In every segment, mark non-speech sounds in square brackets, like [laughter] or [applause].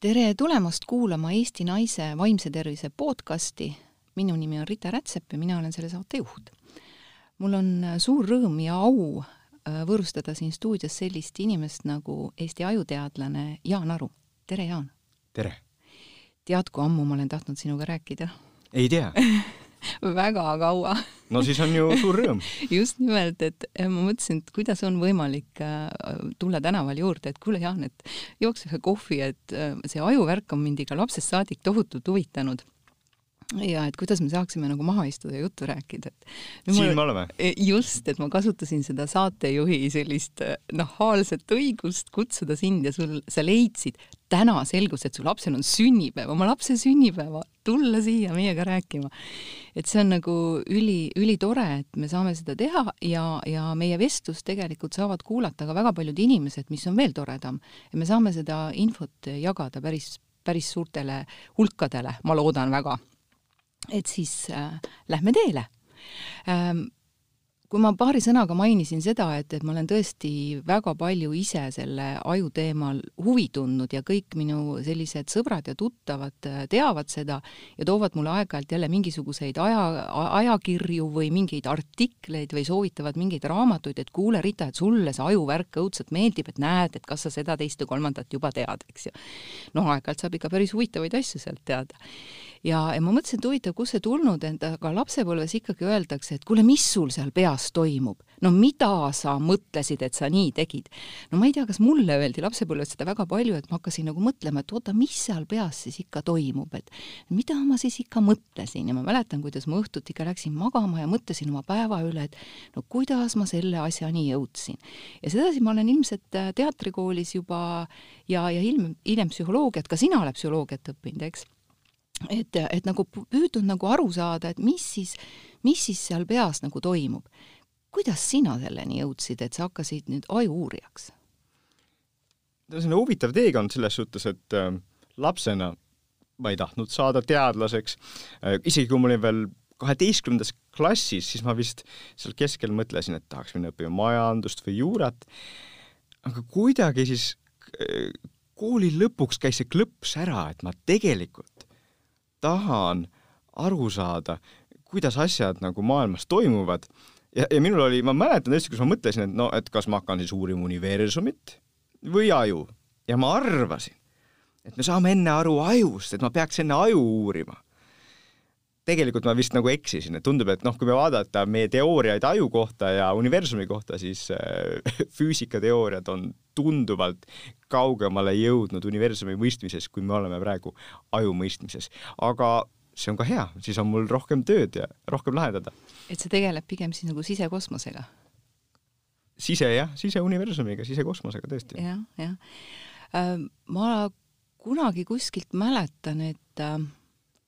tere tulemast kuulama Eesti Naise vaimse tervise podcasti. minu nimi on Rita Rätsep ja mina olen selle saate juht. mul on suur rõõm ja au äh, võõrustada siin stuudios sellist inimest nagu Eesti ajuteadlane Jaan Aru. tere, Jaan! tere! tead, kui ammu ma olen tahtnud sinuga rääkida? ei tea [laughs] väga kaua. No siis on ju suur rõõm. [laughs] Just nimelt, et ma mõtlesin, et kuidas on võimalik äh, tulla tänaval juurde, et kuule, Jaan, et jookse ühe kohvi, et äh, see ajuvärk on mind ikka lapsest saadik tohutult huvitanud ja et kuidas me saaksime nagu maha istuda ja juttu rääkida, et siin me oleme. E, just, et ma kasutasin seda saatejuhi sellist nahaalset õigust kutsuda sind ja sul, sa leidsid, täna selgus, et su lapsel on sünnipäev, oma lapse sünnipäeva, tulla siia meiega rääkima. et see on nagu üli, ülitore, et me saame seda teha ja, ja meie vestlust tegelikult saavad kuulata ka väga paljud inimesed, mis on veel toredam. ja me saame seda infot jagada päris, päris suurtele hulkadele, ma loodan väga et siis äh, lähme teele. Ähm, kui ma paari sõnaga mainisin seda, et, et ma olen tõesti väga palju ise selle aju teemal huvi tundnud ja kõik minu sellised sõbrad ja tuttavad äh, teavad seda ja toovad mulle aeg-ajalt jälle mingisuguseid aja, ajakirju või mingeid artikleid või soovitavad mingeid raamatuid, et kuule, Rita, et sulle see ajuvärk õudselt meeldib, et näed, et kas sa seda, teist või kolmandat juba tead, eks ju. noh, aeg-ajalt saab ikka päris huvitavaid asju sealt teada ja, ja ma mõtlesin, et huvitav, kust see tulnud, et aga lapsepõlves ikkagi öeldakse, et kuule, mis sul seal peas toimub? no mida sa mõtlesid, et sa nii tegid? no ma ei tea, kas mulle öeldi lapsepõlves seda väga palju, et ma hakkasin nagu mõtlema, et oota, mis seal peas siis ikka toimub, et mida ma siis ikka mõtlesin ja ma mäletan, kuidas ma õhtuti ikka läksin magama ja mõtlesin oma päeva üle, et no kuidas ma selle asjani jõudsin. ja sedasi ma olen ilmselt äh, teatrikoolis juba ja, ja hiljem, hiljem psühholoogiat, ka sina oled psühholoogiat õppinud, eks et, et nagu püüdnud nagu aru saada, et mis siis, mis siis seal peas nagu toimub. kuidas sina selleni jõudsid, et sa hakkasid nüüd ajuuurijaks? see on huvitav teekond selles suhtes, et äh, lapsena ma ei tahtnud saada teadlaseks äh,, isegi kui ma olin veel kaheteistkümnendas klassis, siis ma vist seal keskel mõtlesin, et tahaks minna õppima majandust või juurat, aga kuidagi siis äh, kooli lõpuks käis see klõps ära, et ma tegelikult tahan aru saada, kuidas asjad nagu maailmas toimuvad ja, ja minul oli, ma mäletan tõesti, kus ma mõtlesin, et no, et kas ma hakkan siis uurima universumit või aju ja ma arvasin, et me saame enne aru ajust, et ma peaks enne aju uurima. tegelikult ma vist nagu eksisin, et tundub, et noh, kui me vaadata meie teooriaid aju kohta ja universumi kohta, siis äh, [laughs] füüsikateooriad on tunduvalt kaugemale jõudnud universumi mõistmises, kui me oleme praegu aju mõistmises. aga see on ka hea, siis on mul rohkem tööd ja rohkem lahendada. et see tegeleb pigem siis nagu sisekosmosega? sise jah, siseuniversumiga, sisekosmosega tõesti ja,. jah, jah. Äh, ma kunagi kuskilt mäletan, et äh,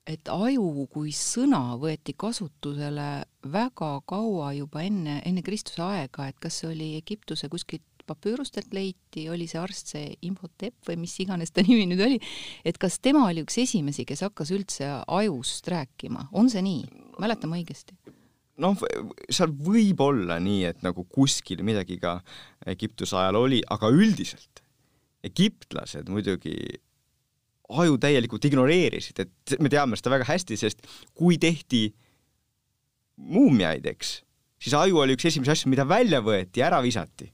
et aju kui sõna võeti kasutusele väga kaua juba enne, enne Kristuse aega, et kas see oli Egiptuse kuskilt papüürustelt leiti, oli see arst see Imhotep või mis iganes ta [laughs] nimi nüüd oli, et kas tema oli üks esimesi, kes hakkas üldse ajust rääkima, on see nii, mäletan ma õigesti? noh, seal võib olla nii, et nagu kuskil midagi ka Egiptuse ajal oli, aga üldiselt egiptlased muidugi aju täielikult ignoreerisid, et me teame seda väga hästi, sest kui tehti muumiaid, eks, siis aju oli üks esimesi asju, mida välja võeti, ära visati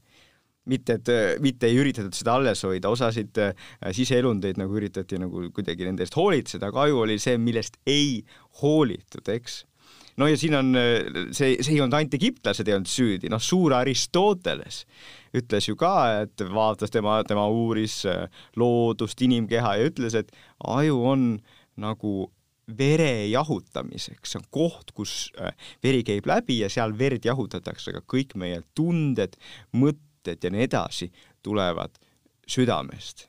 mitte, et mitte ei üritatud seda alles hoida, osasid äh, siseelundeid nagu üritati nagu kuidagi nende eest hoolitseda, aga aju oli see, millest ei hoolitud, eks. no ja siin on äh, see, see ei olnud ainult egiptlased ei olnud süüdi, noh, suur Aristoteles ütles ju ka, et vaatas tema, tema uuris äh, loodust, inimkeha ja ütles, et aju on nagu vere jahutamiseks, see on koht, kus veri käib läbi ja seal verd jahutatakse, aga kõik meie tunded, mõtted, mõtted ja nii edasi tulevad südamest.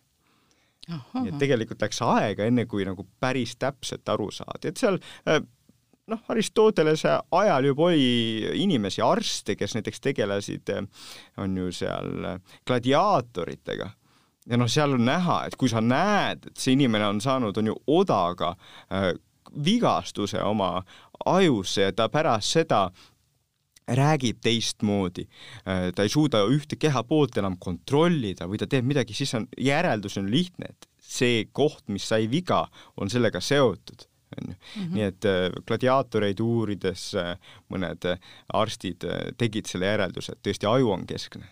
nii et tegelikult läks aega, enne kui nagu päris täpselt aru saadi, et seal äh, noh, Aristotelese ajal juba oli inimesi, arste, kes näiteks tegelesid, äh, on ju seal äh, gladiaatoritega. Ja noh, seal on näha, et kui sa näed, et see inimene on saanud, on ju odaga äh, vigastuse oma ajusse ja ta pärast seda räägib teistmoodi, ta ei suuda ühte kehapoolt enam kontrollida või ta teeb midagi, siis on järeldus on lihtne, et see koht, mis sai viga, on sellega seotud onju. Mhm. nii et äh, gladiaatoreid uurides äh, mõned äh, arstid tegid selle järelduse, et tõesti aju on keskne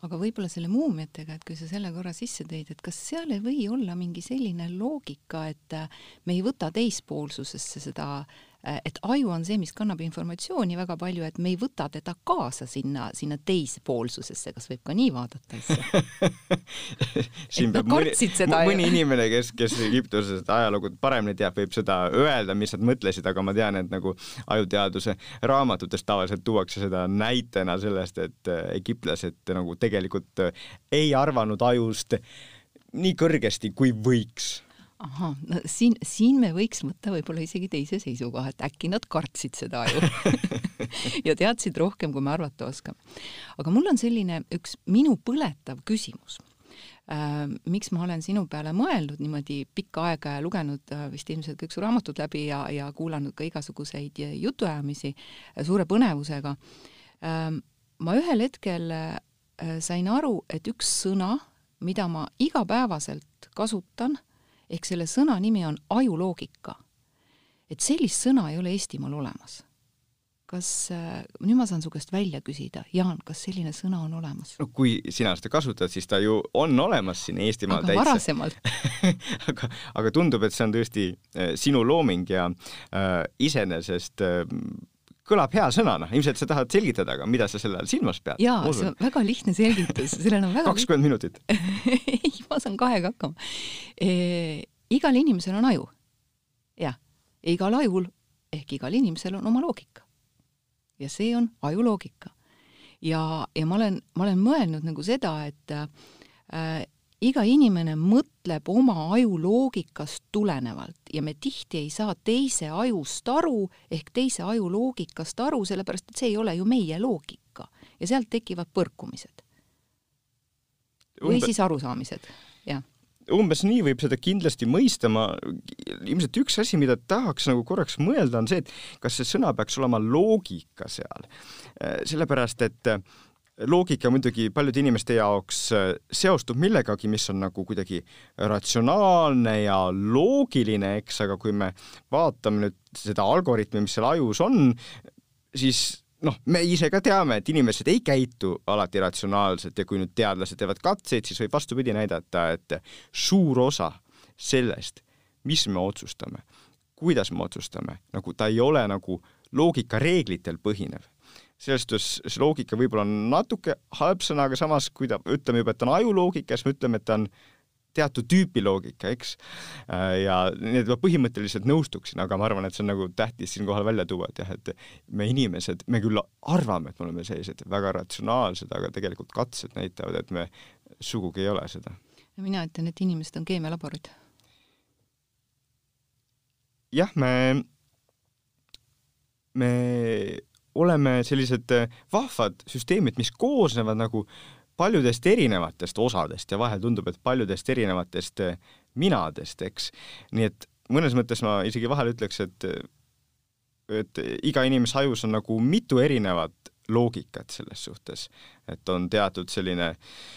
aga võib-olla selle muumiatega, et kui sa selle korra sisse tõid, et kas seal ei või olla mingi selline loogika, et me ei võta teispoolsusesse seda äh, Äh, et aju on see, mis kannab informatsiooni väga palju, et me ei võta teda kaasa sinna, sinna teispoolsusesse, kas võib ka nii vaadata asja [laughs] siin peab mõni, mõni inimene, kes, kes Egiptuses ajalugu paremini teab, võib seda öelda, mis nad mõtlesid, aga ma tean, et nagu ajuteaduse raamatutes tavaliselt tuuakse seda näitena sellest, et äh, egiptlased nagu tegelikult äh, ei arvanud ajust nii kõrgesti, kui võiks ahah, no siin, siin me võiks võtta võib-olla isegi teise seisukoha, et äkki nad kartsid seda aju [laughs] ja teadsid rohkem, kui me arvata oskame. aga mul on selline üks minu põletav küsimus äh,. miks ma olen sinu peale mõelnud niimoodi pikka aega ja lugenud äh, vist ilmselt kõik su raamatud läbi ja, ja kuulanud ka igasuguseid jutuajamisi äh, suure põnevusega ma ühel hetkel sain aru, et üks sõna, mida ma igapäevaselt kasutan ehk selle sõna nimi on ajuloogika. et sellist sõna ei ole Eestimaal olemas. kas äh,, nüüd ma saan su käest välja küsida, Jaan, kas selline sõna on olemas? no kui sina seda kasutad, siis ta ju on olemas siin Eestimaal aga täitsa. varasemalt [laughs] aga, aga tundub, et see on tõesti äh, sinu looming ja äh, iseenesest äh, kõlab hea sõnana, ilmselt sa tahad selgitada, aga mida sa selle all silmas pead? jaa, see on väga lihtne selgitus, sellel on väga [laughs] kakskümmend minutit [laughs] ei, ma saan kahega hakkama e,. igal inimesel on aju. jah, igal ajul ehk igal inimesel on oma loogika. ja see on ajuloogika. ja, ja ma olen, ma olen mõelnud nagu seda, et äh, iga inimene mõtleb oma aju loogikast tulenevalt ja me tihti ei saa teise ajust aru ehk teise aju loogikast aru, sellepärast et see ei ole ju meie loogika ja sealt tekivad põrkumised. või Umbe... siis arusaamised, jah umbes nii võib seda kindlasti mõista, ma, ilmselt üks asi, mida tahaks nagu korraks mõelda, on see, et kas see sõna peaks olema loogika seal. sellepärast, et äh, loogika muidugi paljude inimeste jaoks äh, seostub millegagi, mis on nagu kuidagi ratsionaalne ja loogiline, eks, aga kui me vaatame nüüd seda algoritmi, mis seal ajus on, siis noh, me ise ka teame, et inimesed ei käitu alati ratsionaalselt ja kui nüüd teadlased teevad katseid, siis võib vastupidi näidata, et suur osa sellest, mis me otsustame, kuidas me otsustame, nagu ta ei ole nagu loogikareeglitel põhinev selles suhtes see loogika võib-olla on natuke halb sõna, aga samas, kui ta, ütleme juba, et ta on ajuloogika, siis me ütleme, et ta on teatud tüüpi loogika, eks. Ja nii et ma põhimõtteliselt nõustuksin, aga ma arvan, et see on nagu tähtis siinkohal välja tuua, et jah, et me inimesed, me küll arvame, et me oleme sellised väga ratsionaalsed, aga tegelikult katsed näitavad, et me sugugi ei ole seda. mina ütlen, et inimesed on keemialaborid. jah, me, me oleme sellised äh, vahvad süsteemid, mis koosnevad nagu paljudest erinevatest osadest ja vahel tundub, et paljudest erinevatest äh, minadest, eks. nii et mõnes mõttes ma isegi vahel ütleks, et et iga inimese ajus on nagu mitu erinevat loogikat selles suhtes, et on teatud selline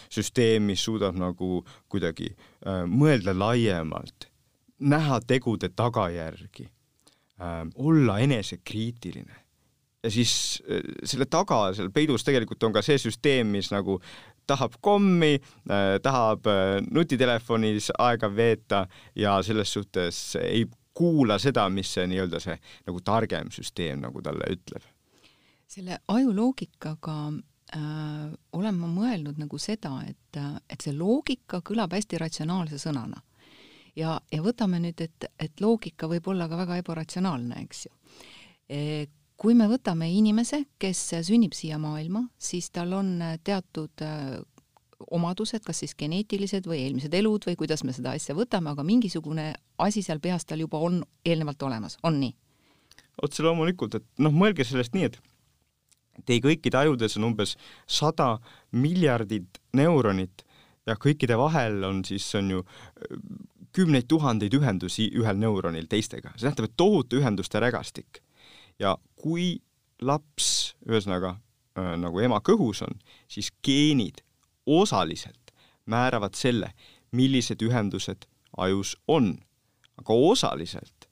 süsteem, mis suudab nagu kuidagi äh, mõelda laiemalt, näha tegude tagajärgi äh,, olla enesekriitiline ja siis äh, selle taga, seal peidus tegelikult on ka see süsteem, mis nagu tahab kommi äh,, tahab äh, nutitelefonis aega veeta ja selles suhtes ei kuula seda, mis see nii-öelda see nagu targem süsteem nagu talle ütleb. selle ajuloogikaga äh, olen ma mõelnud nagu seda, et, et see loogika kõlab hästi ratsionaalse sõnana. ja, ja võtame nüüd, et, et loogika võib olla ka väga ebaratsionaalne, eks ju e kui me võtame inimese, kes sünnib siia maailma, siis tal on äh, teatud äh, omadused, kas siis geneetilised või eelmised elud või kuidas me seda asja võtame, aga mingisugune asi seal peas tal juba on eelnevalt olemas, on nii? otse loomulikult, et noh, mõelge sellest nii, et teie kõikide ajudes on umbes sada miljardit neuronit ja kõikide vahel on siis, on ju kümneid tuhandeid ühendusi ühel neuronil teistega, see tähendab, et tohutu ühenduste rägastik ja kui laps ühesõnaga äh, nagu ema kõhus on, siis geenid osaliselt määravad selle, millised ühendused ajus on. aga osaliselt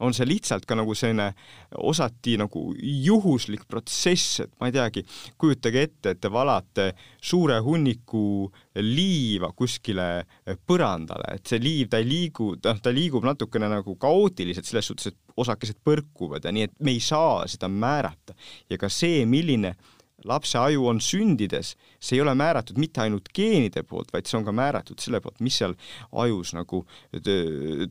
on see lihtsalt ka nagu selline osati nagu juhuslik protsess, et ma ei teagi, kujutage ette, et te valate suure hunniku liiva kuskile põrandale, et see liiv, ta ei liigu, noh, ta liigub natukene nagu kaootiliselt selles suhtes, et osakesed põrkuvad ja nii, et me ei saa seda määrata. ja ka see, milline lapse aju on sündides, see ei ole määratud mitte ainult geenide poolt, vaid see on ka määratud selle poolt, mis seal ajus nagu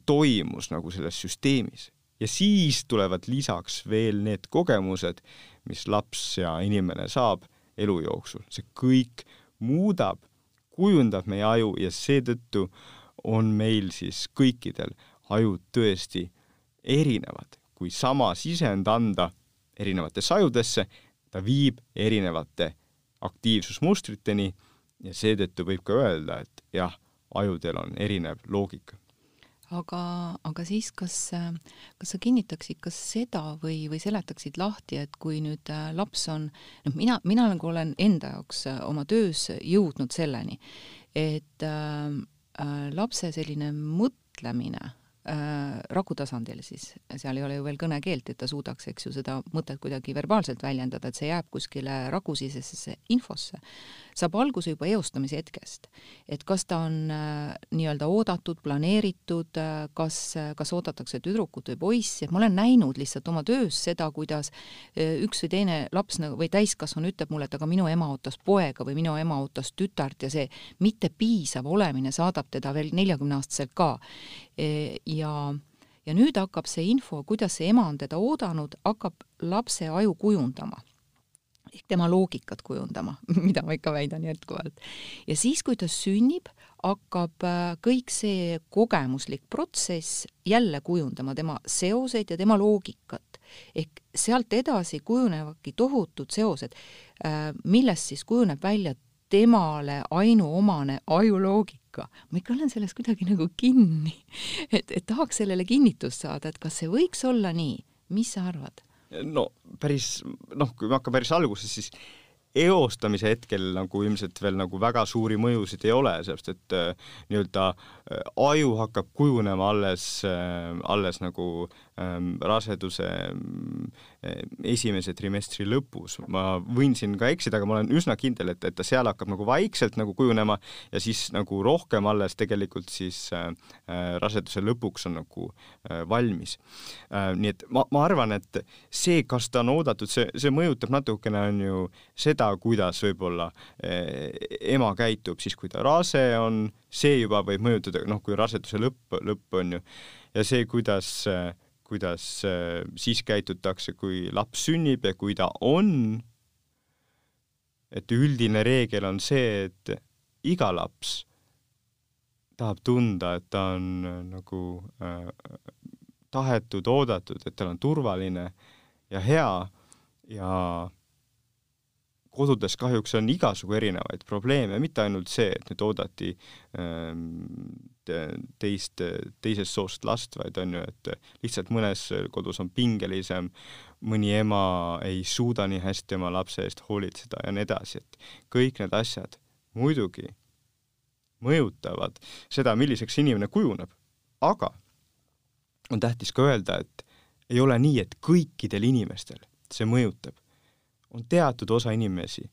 toimus nagu selles süsteemis ja siis tulevad lisaks veel need kogemused, mis laps ja inimene saab elu jooksul, see kõik muudab, kujundab meie aju ja seetõttu on meil siis kõikidel ajud tõesti erinevad. kui sama sisend anda erinevatesse ajudesse, ta viib erinevate aktiivsusmustriteni ja seetõttu võib ka öelda, et jah, ajudel on erinev loogika aga, aga siis kas, kas sa kinnitaksid ka seda või, või seletaksid lahti, et kui nüüd äh, laps on, noh, mina, mina nagu olen enda jaoks äh, oma töös jõudnud selleni, et äh, äh, lapse selline mõtlemine raku tasandil siis, seal ei ole ju veel kõnekeelt, et ta suudaks, eks ju, seda mõtet kuidagi verbaalselt väljendada, et see jääb kuskile ragusisesesse infosse saab alguse juba eostamise hetkest. et kas ta on äh, nii-öelda oodatud, planeeritud äh,, kas, kas oodatakse tüdrukut või poissi, et ma olen näinud lihtsalt oma töös seda, kuidas äh, üks või teine laps nagu või täiskasvanu ütleb mulle, et aga minu ema ootas poega või minu ema ootas tütart ja see mitte piisav olemine saadab teda veel neljakümneaastaselt ka. Ja ja nüüd hakkab see info, kuidas see ema on teda oodanud, hakkab lapse aju kujundama ehk tema loogikat kujundama, [laughs] mida ma ikka väidan jätkuvalt. ja siis, kui ta sünnib, hakkab äh, kõik see kogemuslik protsess jälle kujundama tema seoseid ja tema loogikat. ehk sealt edasi kujunevadki tohutud seosed, äh, millest siis kujuneb välja temale ainuomane ajuloogika. ma ikka olen selles kuidagi nagu kinni, et, et tahaks sellele kinnitust saada, et kas see võiks olla nii, mis sa arvad? no päris noh, kui me hakkame päris alguses, siis eostamise hetkel nagu ilmselt veel nagu väga suuri mõjusid ei ole, sellepärast et äh, nii-öelda äh, aju hakkab kujunema alles äh,, alles nagu raseduse äh, esimese trimestri lõpus. ma võin siin ka eksida, aga ma olen üsna kindel, et, et ta seal hakkab nagu vaikselt nagu kujunema ja siis nagu rohkem alles tegelikult siis äh, äh raseduse lõpuks on nagu äh, valmis nii et ma, ma arvan, et see, kas ta on oodatud, see, see mõjutab natukene, on ju, seda, kuidas võib-olla ema käitub siis, kui ta rase on, see juba võib mõjutada, noh, kui raseduse lõpp, lõpp on ju, ja see, kuidas äh, kuidas äh, siis käitutakse, kui laps sünnib ja kui ta on, et üldine reegel on see, et iga laps tahab tunda, et ta on äh, nagu äh, tahetud, oodatud, et tal on turvaline ja hea. Ja kodudes kahjuks on igasugu erinevaid probleeme, mitte ainult see, et nüüd oodati ähm, teist, teisest soost last, vaid on ju, et lihtsalt mõnes kodus on pingelisem, mõni ema ei suuda nii hästi oma lapse eest hoolitseda ja nii edasi, et kõik need asjad muidugi mõjutavad seda, milliseks inimene kujuneb, aga on tähtis ka öelda, et ei ole nii, et kõikidel inimestel see mõjutab. on teatud osa inimesi,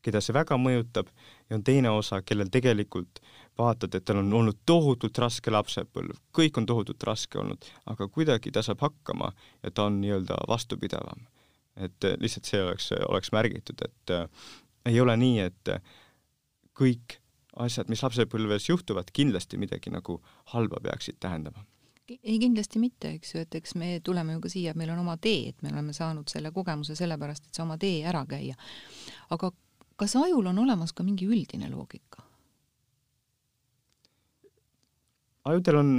keda see väga mõjutab ja on teine osa, kellel tegelikult vaatad, et tal on olnud tohutult raske lapsepõlv, kõik on tohutult raske olnud, aga kuidagi ta saab hakkama ja ta on nii-öelda vastupidavam. et eh, lihtsalt see oleks, oleks märgitud, et äh, ei ole nii, et kõik asjad, mis lapsepõlves juhtuvad, kindlasti midagi nagu halba peaksid tähendama ei, kindlasti mitte, eks ju, et eks me tuleme ju ka siia, et meil on oma tee, et me oleme saanud selle kogemuse sellepärast, et see oma tee ära käia. aga kas ajul on olemas ka mingi üldine loogika? Ajudel on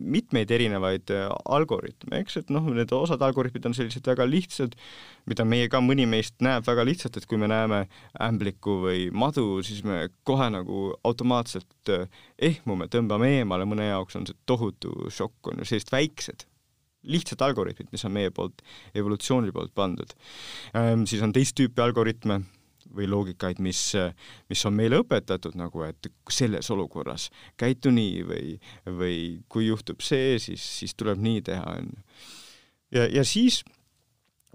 mitmeid erinevaid äh, algoritme, eks, et noh, need osad algoritmid on sellised väga lihtsad, mida meie ka, mõni meist näeb väga lihtsalt, et kui me näeme ämblikku või madu, siis me kohe nagu automaatselt äh, ehmume, tõmbame eemale, mõne jaoks on see tohutu šokk, on ju, sellised väiksed lihtsad algoritmid, mis on meie poolt, evolutsiooni poolt pandud. Siis on teist tüüpi algoritme, või loogikaid, mis, mis on meile õpetatud nagu, et selles olukorras käitu nii või, või kui juhtub see, siis, siis tuleb nii teha, on ju. ja, ja siis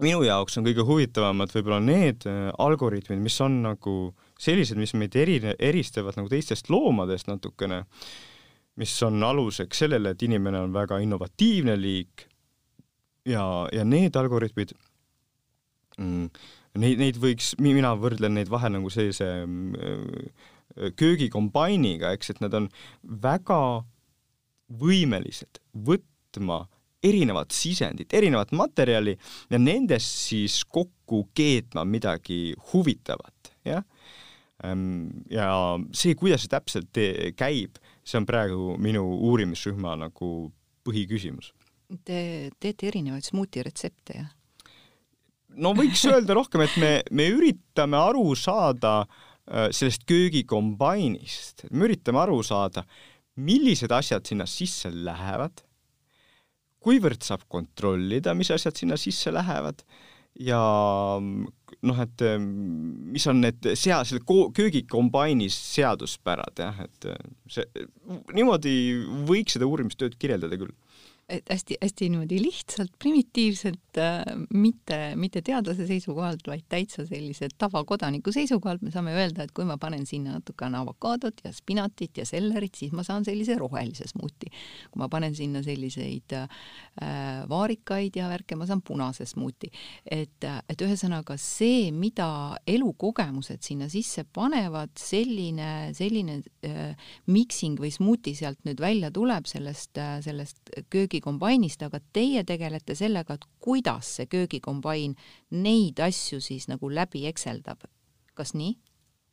minu jaoks on kõige huvitavamad võib-olla need äh, algoritmid, mis on nagu sellised, mis meid eri, eristavad nagu teistest loomadest natukene, mis on aluseks sellele, et inimene on väga innovatiivne liik ja, ja need algoritmid mm, Neid, neid võiks, mina võrdlen neid vahel nagu sellise mm, köögikombainiga, eks, et nad on väga võimelised võtma erinevat sisendit, erinevat materjali ja nendest siis kokku keetma midagi huvitavat, jah. Ehm, ja see, kuidas see täpselt käib, see on praegu minu uurimisrühma nagu põhiküsimus. Te teete erinevaid smuuti retsepte, jah? No võiks öelda rohkem, et me, me üritame aru saada äh, sellest köögikombainist, me üritame aru saada, millised asjad sinna sisse lähevad, kuivõrd saab kontrollida, mis asjad sinna sisse lähevad ja noh, et mis on need sea-, selle köögikombainis seaduspärad jah, et see, niimoodi võiks seda uurimistööd kirjeldada küll et hästi-hästi niimoodi lihtsalt, primitiivselt, äh, mitte, mitte teadlase seisukohalt, vaid täitsa sellise tavakodaniku seisukohalt me saame öelda, et kui ma panen sinna natukene avokaadot ja spinatit ja sellerit, siis ma saan sellise rohelise smuuti. kui ma panen sinna selliseid äh, vaarikaid ja värke, ma saan punase smuuti. et, et ühesõnaga see, mida elukogemused sinna sisse panevad, selline, selline äh, miksing või smuuti sealt nüüd välja tuleb sellest äh,, sellest köögi köögikombainist, aga teie tegelete sellega, et kuidas see köögikombain neid asju siis nagu läbi ekseldab. kas nii?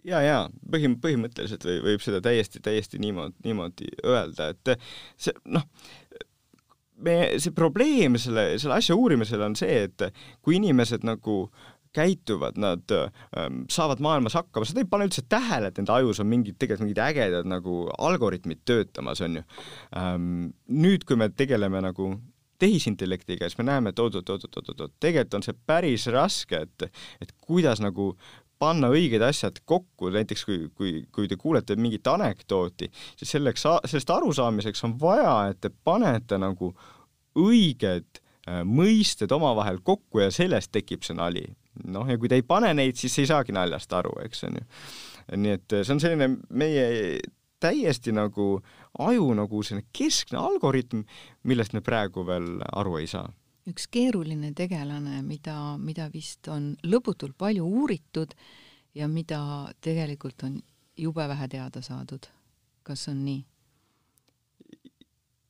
ja, ja põhim-, põhimõtteliselt või võib seda täiesti, täiesti niimoodi, niimoodi öelda, et see noh, me, see probleem selle, selle asja uurimisel on see, et kui inimesed nagu käituvad, nad ähm, saavad maailmas hakkama, seda ei pane üldse tähele, et nende ajus on mingid, tegelikult mingid ägedad nagu algoritmid töötamas, on ju ähm,. nüüd, kui me tegeleme nagu tehisintellektiga, siis me näeme, et oot-oot-oot-oot-oot, tegelikult on see päris raske, et, et kuidas nagu panna õiged asjad kokku, näiteks kui, kui, kui te kuulete mingit anekdooti, siis selleks, sellest arusaamiseks on vaja, et te panete nagu õiged äh, mõisted omavahel kokku ja sellest tekib see nali noh, ja kui te ei pane neid, siis ei saagi naljast aru, eks on ju. nii et see on selline meie täiesti nagu aju nagu selline keskne algoritm, millest me praegu veel aru ei saa. üks keeruline tegelane, mida, mida vist on lõputult palju uuritud ja mida tegelikult on jube vähe teada saadud. kas on nii?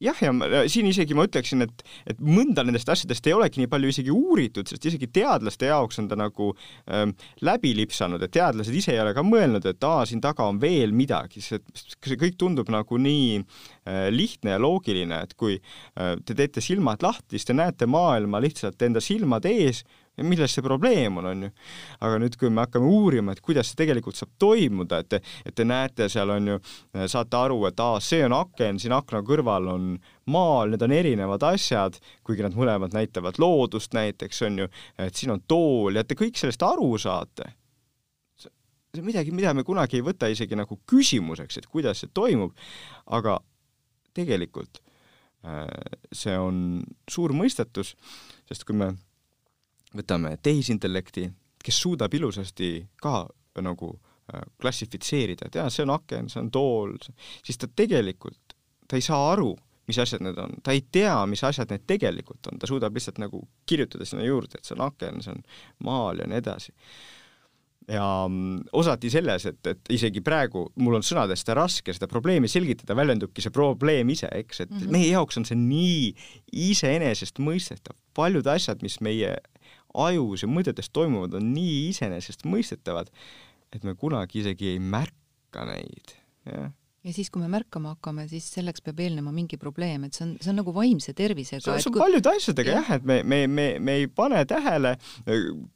Jah, ja ma, siin isegi ma ütleksin, et, et mõnda nendest asjadest ei olegi nii palju isegi uuritud, sest isegi teadlaste jaoks on ta nagu ähm, läbi lipsanud, et teadlased ise ei ole ka mõelnud, et aa, siin taga on veel midagi, see, see kõik tundub nagu nii äh, lihtne ja loogiline, et kui äh, te teete silmad lahti, siis te näete maailma lihtsalt enda silmade ees ja milles see probleem on, on ju. aga nüüd, kui me hakkame uurima, et kuidas see tegelikult saab toimuda, et te, et te näete seal on ju, saate aru, et aa, see on aken, siin akna kõrval on maal, need on erinevad asjad, kuigi nad mõlemad näitavad loodust näiteks, on ju, et siin on tool ja te kõik sellest aru saate. see on midagi, mida me kunagi ei võta isegi nagu küsimuseks, et kuidas see toimub, aga tegelikult äh, see on suur mõistatus, sest kui me võtame tehisintellekti, kes suudab ilusasti ka nagu äh, klassifitseerida, et jaa, see on aken, see on tool, siis ta tegelikult, ta ei saa aru, mis asjad need on, ta ei tea, mis asjad need tegelikult on, ta suudab lihtsalt nagu kirjutada sinna juurde, et see on aken, see on maal ja nii edasi. ja mm, osati selles, et, et isegi praegu mul on sõnadest raske seda probleemi selgitada, väljendubki see probleem ise, eks, et mm -hmm. meie jaoks on see nii iseenesestmõistetav, paljud asjad, mis meie ajus ja mõtetes toimuvad, on nii iseenesestmõistetavad, et me kunagi isegi ei märka neid, jah ja siis, kui me märkama hakkame, siis selleks peab eelnema mingi probleem, et see on, see on nagu vaimse tervisega. see, see on kui... paljude asjadega jah, et me, me, me, me ei pane tähele,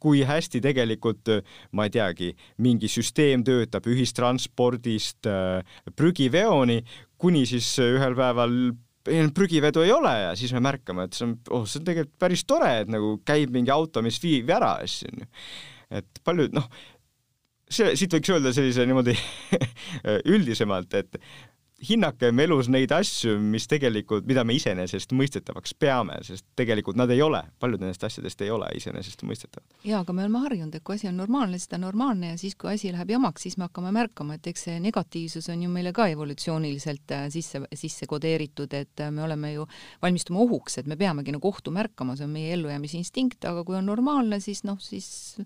kui hästi tegelikult, ma ei teagi, mingi süsteem töötab ühistranspordist äh, prügiveoni, kuni siis ühel päeval prügivedu ei ole ja siis me märkame, et see on, oh, see on tegelikult päris tore, et nagu käib mingi auto, mis viib ära asju, onju. et paljud, noh, see, siit võiks öelda sellise niimoodi [laughs] üldisemalt, et hinnakem elus neid asju, mis tegelikult, mida me iseenesestmõistetavaks peame, sest tegelikult nad ei ole, paljud nendest asjadest ei ole iseenesestmõistetavad. jaa, aga me oleme harjunud, et kui asi on normaalne, siis ta on normaalne ja siis, kui asi läheb jamaks, siis me hakkame märkama, et eks see negatiivsus on ju meile ka evolutsiooniliselt äh, sisse, sisse kodeeritud, et äh, me oleme ju, valmistume ohuks, et me peamegi nagu ohtu märkama, see on meie ellujäämise instinkt, aga kui on normaalne, siis noh, siis,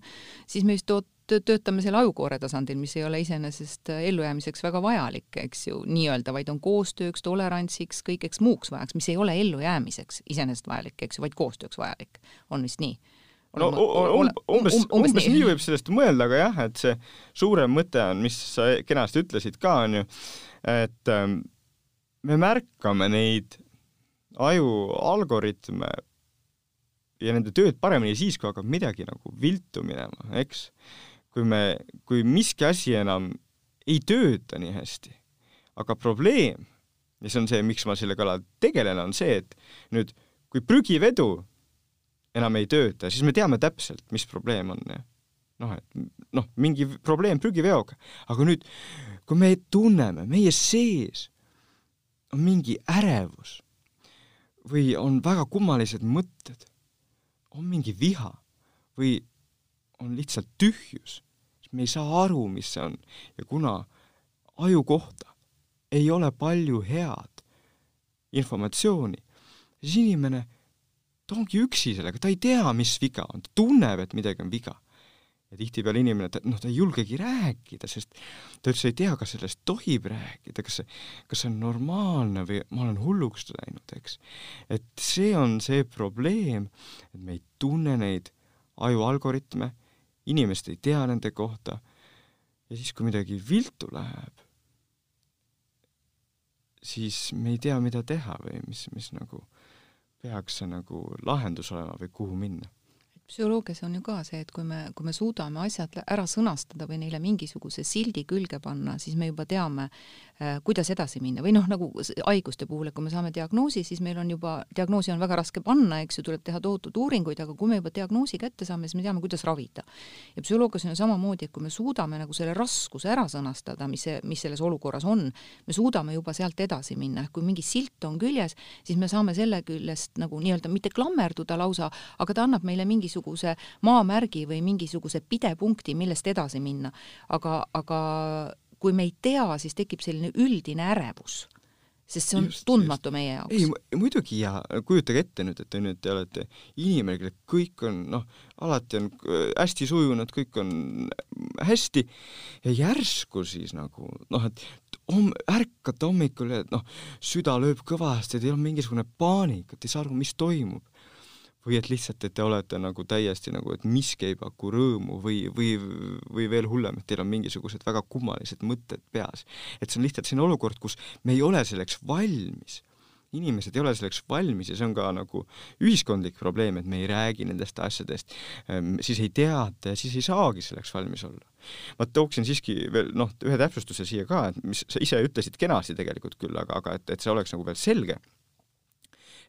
siis me just oot-, töötame seal ajukoore tasandil, mis ei ole iseenesest äh, ellujäämiseks väga vajalik, eks ju, nii-öelda, vaid on koostööks, tolerantsiks, kõigeks muuks vajaks, mis ei ole ellujäämiseks iseenesest vajalik, eks ju, vaid koostööks vajalik. on vist nii? no um, umbes, umbes nii. nii võib sellest mõelda, aga jah, et see suurem mõte on, mis sa kenasti ütlesid ka, on ju, et ähm, me märkame neid aju algoritme ja nende tööd paremini siis, kui hakkab midagi nagu viltu minema, eks kui me, kui miski asi enam ei tööta nii hästi, aga probleem, ja see on see, miks ma selle kallal tegelen, on see, et nüüd, kui prügivedu enam ei tööta, siis me teame täpselt, mis probleem on. noh, et noh, mingi probleem prügiveoga, aga nüüd, kui me tunneme, meie sees on mingi ärevus või on väga kummalised mõtted, on mingi viha või on lihtsalt tühjus, me ei saa aru, mis see on. ja kuna aju kohta ei ole palju head informatsiooni, siis inimene, ta ongi üksi sellega, ta ei tea, mis viga on, ta tunneb, et midagi on viga. ja tihtipeale inimene, ta, noh, ta ei julgegi rääkida, sest ta üldse ei tea, kas sellest tohib rääkida, kas see, kas see on normaalne või ma olen hulluks läinud, eks. et see on see probleem, et me ei tunne neid aju algoritme inimesed ei tea nende kohta. Ja siis, kui midagi viltu läheb, siis me ei tea, mida teha või mis, mis nagu peaks see nagu lahendus olema või kuhu minna. Psühholoogias on ju ka see, et kui me, kui me suudame asjad ära sõnastada või neile mingisuguse sildi külge panna, siis me juba teame, kuidas edasi minna või noh, nagu haiguste puhul, et kui me saame diagnoosi, siis meil on juba, diagnoosi on väga raske panna, eks ju, tuleb teha tohutud uuringuid, aga kui me juba diagnoosi kätte saame, siis me teame, kuidas ravida. ja psühholoogias on samamoodi, et kui me suudame nagu selle raskuse ära sõnastada, mis see, mis selles olukorras on, me suudame juba sealt edasi minna, ehk kui mingi silt on küljes, siis me saame selle küljest nagu nii-öelda mitte klammerduda lausa, aga ta annab meile mingisuguse maamärgi või mingisuguse pidepunkti, millest edasi minna. aga, aga kui me ei tea, siis tekib selline üldine ärevus sest see on just, tundmatu just. meie jaoks. ei, muidugi ja kujutage ette nüüd, et on ju, te olete inimene, kellel kõik on noh, alati on äh, hästi sujunud, kõik on hästi ja järsku siis nagu noh, et homm-, ärkate hommikul ja noh, süda lööb kõvasti, teil on mingisugune paanika, te ei saa aru, mis toimub või et lihtsalt, et te olete nagu täiesti nagu, et miski ei paku rõõmu või, või, või veel hullem, et teil on mingisugused väga kummalised mõtted peas. et see on lihtsalt selline olukord, kus me ei ole selleks valmis. inimesed ei ole selleks valmis ja see on ka nagu ühiskondlik probleem, et me ei räägi nendest asjadest, ehm, siis ei teata ja siis ei saagi selleks valmis olla. ma tooksin siiski veel noh, ühe täpsustuse siia ka, et mis sa ise ütlesid kenasti tegelikult küll, aga, aga et, et see oleks nagu veel selge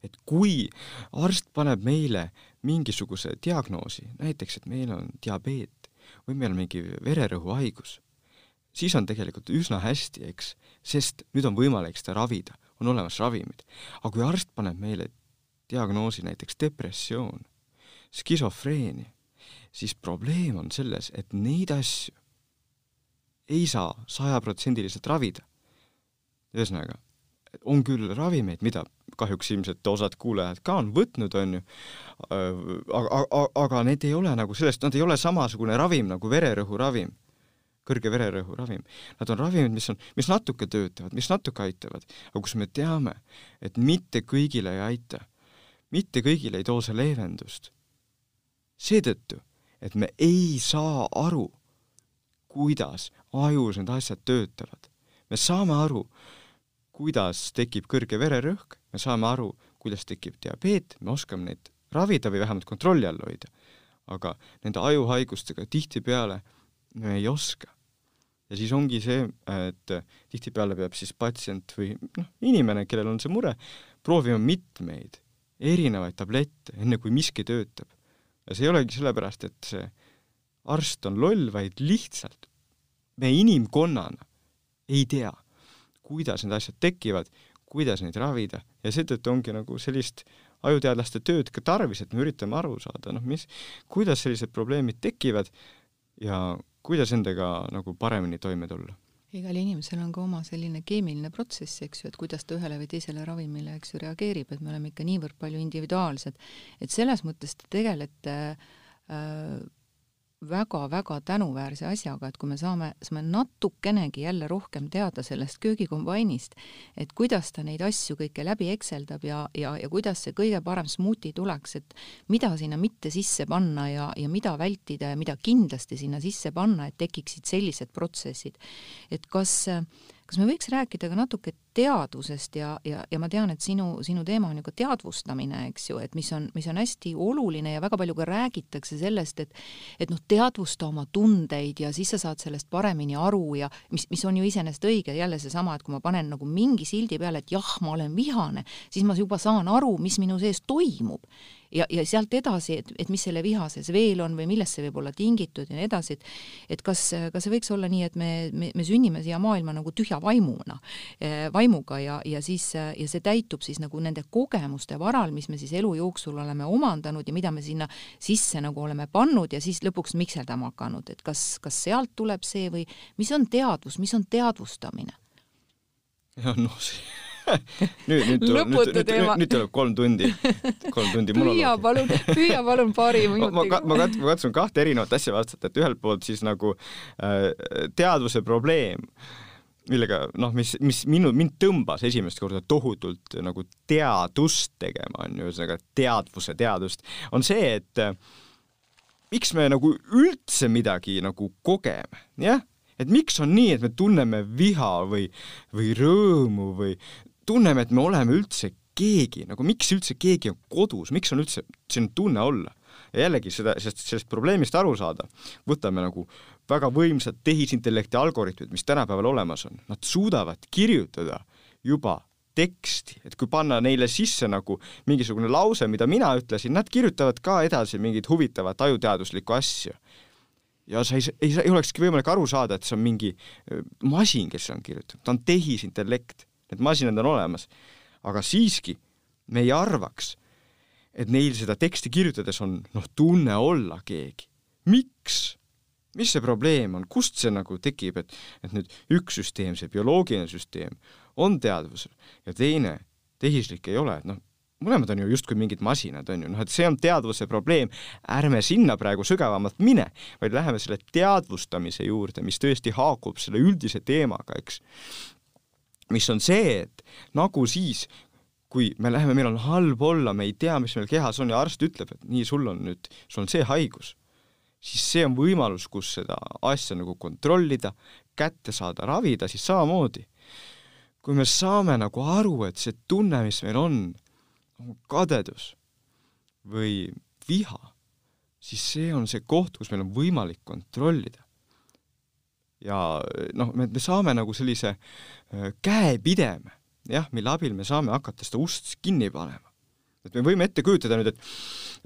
et kui arst paneb meile mingisuguse diagnoosi, näiteks et meil on diabeet või meil on mingi vererõhuhaigus, siis on tegelikult üsna hästi, eks, sest nüüd on võimalik seda ravida, on olemas ravimid. aga kui arst paneb meile diagnoosi näiteks depressioon, skisofreenia, siis probleem on selles, et neid asju ei saa sajaprotsendiliselt ravida. ühesõnaga, on küll ravimeid, mida kahjuks ilmselt osad kuulajad ka on võtnud, on ju, aga, aga, aga need ei ole nagu sellest, nad ei ole samasugune ravim nagu vererõhuravim, kõrge vererõhuravim. Nad on ravimid, mis on, mis natuke töötavad, mis natuke aitavad, aga kus me teame, et mitte kõigile ei aita, mitte kõigile ei too see leevendust. seetõttu, et me ei saa aru, kuidas ajus need asjad töötavad. me saame aru, kuidas tekib kõrge vererõhk, me saame aru, kuidas tekib diabeet, me oskame neid ravida või vähemalt kontrolli all hoida. aga nende ajuhaigustega tihtipeale me ei oska. ja siis ongi see, et tihtipeale peab siis patsient või noh, inimene, kellel on see mure, proovima mitmeid erinevaid tablette, enne kui miski töötab. ja see ei olegi sellepärast, et see arst on loll, vaid lihtsalt me inimkonnana ei tea, kuidas need asjad tekivad, kuidas neid ravida. Ja seetõttu ongi nagu sellist ajuteadlaste tööd ka tarvis, et me üritame aru saada, noh, mis, kuidas sellised probleemid tekivad ja kuidas nendega nagu paremini toime tulla. Igal inimesel on ka oma selline keemiline protsess, eks ju, et kuidas ta ühele või teisele ravimile, eks ju, reageerib, et me oleme ikka niivõrd palju individuaalsed, et selles mõttes te tegelete äh, väga-väga tänuväärse asjaga, et kui me saame, saame natukenegi jälle rohkem teada sellest köögikombainist, et kuidas ta neid asju kõike läbi ekseldab ja, ja, ja kuidas see kõige parem smuuti tuleks, et mida sinna mitte sisse panna ja, ja mida vältida ja mida kindlasti sinna sisse panna, et tekiksid sellised protsessid. et kas kas me võiks rääkida ka natuke teadvusest ja, ja, ja ma tean, et sinu, sinu teema on ju ka teadvustamine, eks ju, et mis on, mis on hästi oluline ja väga palju ka räägitakse sellest, et et noh, teadvusta oma tundeid ja siis sa saad sellest paremini aru ja mis, mis on ju iseenesest õige, jälle seesama, et kui ma panen nagu mingi sildi peale, et jah, ma olen vihane, siis ma juba saan aru, mis minu sees toimub ja, ja sealt edasi, et, et mis selle viha sees veel on või millest see võib olla tingitud ja nii edasi, et et kas, kas see võiks olla nii, et me, me, me sünnime siia maailma nagu tühja vaimuna, eh, vaimuga ja, ja siis, ja see täitub siis nagu nende kogemuste varal, mis me siis elu jooksul oleme omandanud ja mida me sinna sisse nagu oleme pannud ja siis lõpuks mikserdama hakanud, et kas, kas sealt tuleb see või mis on teadvus, mis on teadvustamine? [laughs] jah, noh, see nüüd, nüüd tuleb, nüüd, nüüd, nüüd, nüüd tuleb kolm tundi, kolm tundi püüa palun, püüa palun paari minutiga. ma, ma, kat, ma katsun kahte erinevat asja vastata, et ühelt poolt siis nagu äh, teadvuse probleem, millega noh, mis, mis minu, mind tõmbas esimest korda tohutult nagu teadust tegema, on ju, ühesõnaga teadvuse teadust, on see, et äh, miks me nagu üldse midagi nagu kogeme, jah? Et miks on nii, et me tunneme viha või, või rõõmu või tunneme, et me oleme üldse keegi, nagu miks üldse keegi on kodus, miks on üldse selline tunne olla? ja jällegi seda, sellest, sellest probleemist aru saada, võtame nagu väga võimsad tehisintellekti algoritmid, mis tänapäeval olemas on, nad suudavad kirjutada juba teksti, et kui panna neile sisse nagu mingisugune lause, mida mina ütlesin, nad kirjutavad ka edasi mingit huvitavat ajuteaduslikku asja. ja sa ei, ei, ei olekski võimalik aru saada, et see on mingi masin, kes on kirjutanud, ta on tehisintellekt need masinad on olemas. aga siiski me ei arvaks, et neil seda teksti kirjutades on noh, tunne olla keegi. miks? mis see probleem on, kust see nagu tekib, et, et nüüd üks süsteem, see bioloogiline süsteem, on teadvusel ja teine, tehislik ei ole, et noh, mõlemad on ju justkui mingid masinad, on ju, noh et see on teadvuse probleem, ärme sinna praegu sügavamalt mine, vaid läheme selle teadvustamise juurde, mis tõesti haakub selle üldise teemaga, eks mis on see, et nagu siis, kui me läheme, meil on halb olla, me ei tea, mis meil kehas on ja arst ütleb, et nii, sul on nüüd, sul on see haigus, siis see on võimalus, kus seda asja nagu kontrollida, kätte saada, ravida, siis samamoodi. kui me saame nagu aru, et see tunne, mis meil on, on kadedus või viha, siis see on see koht, kus meil on võimalik kontrollida ja noh, me, me saame nagu sellise äh, käepideme, jah, mille abil me saame hakata seda ust kinni panema. et me võime ette kujutada nüüd, et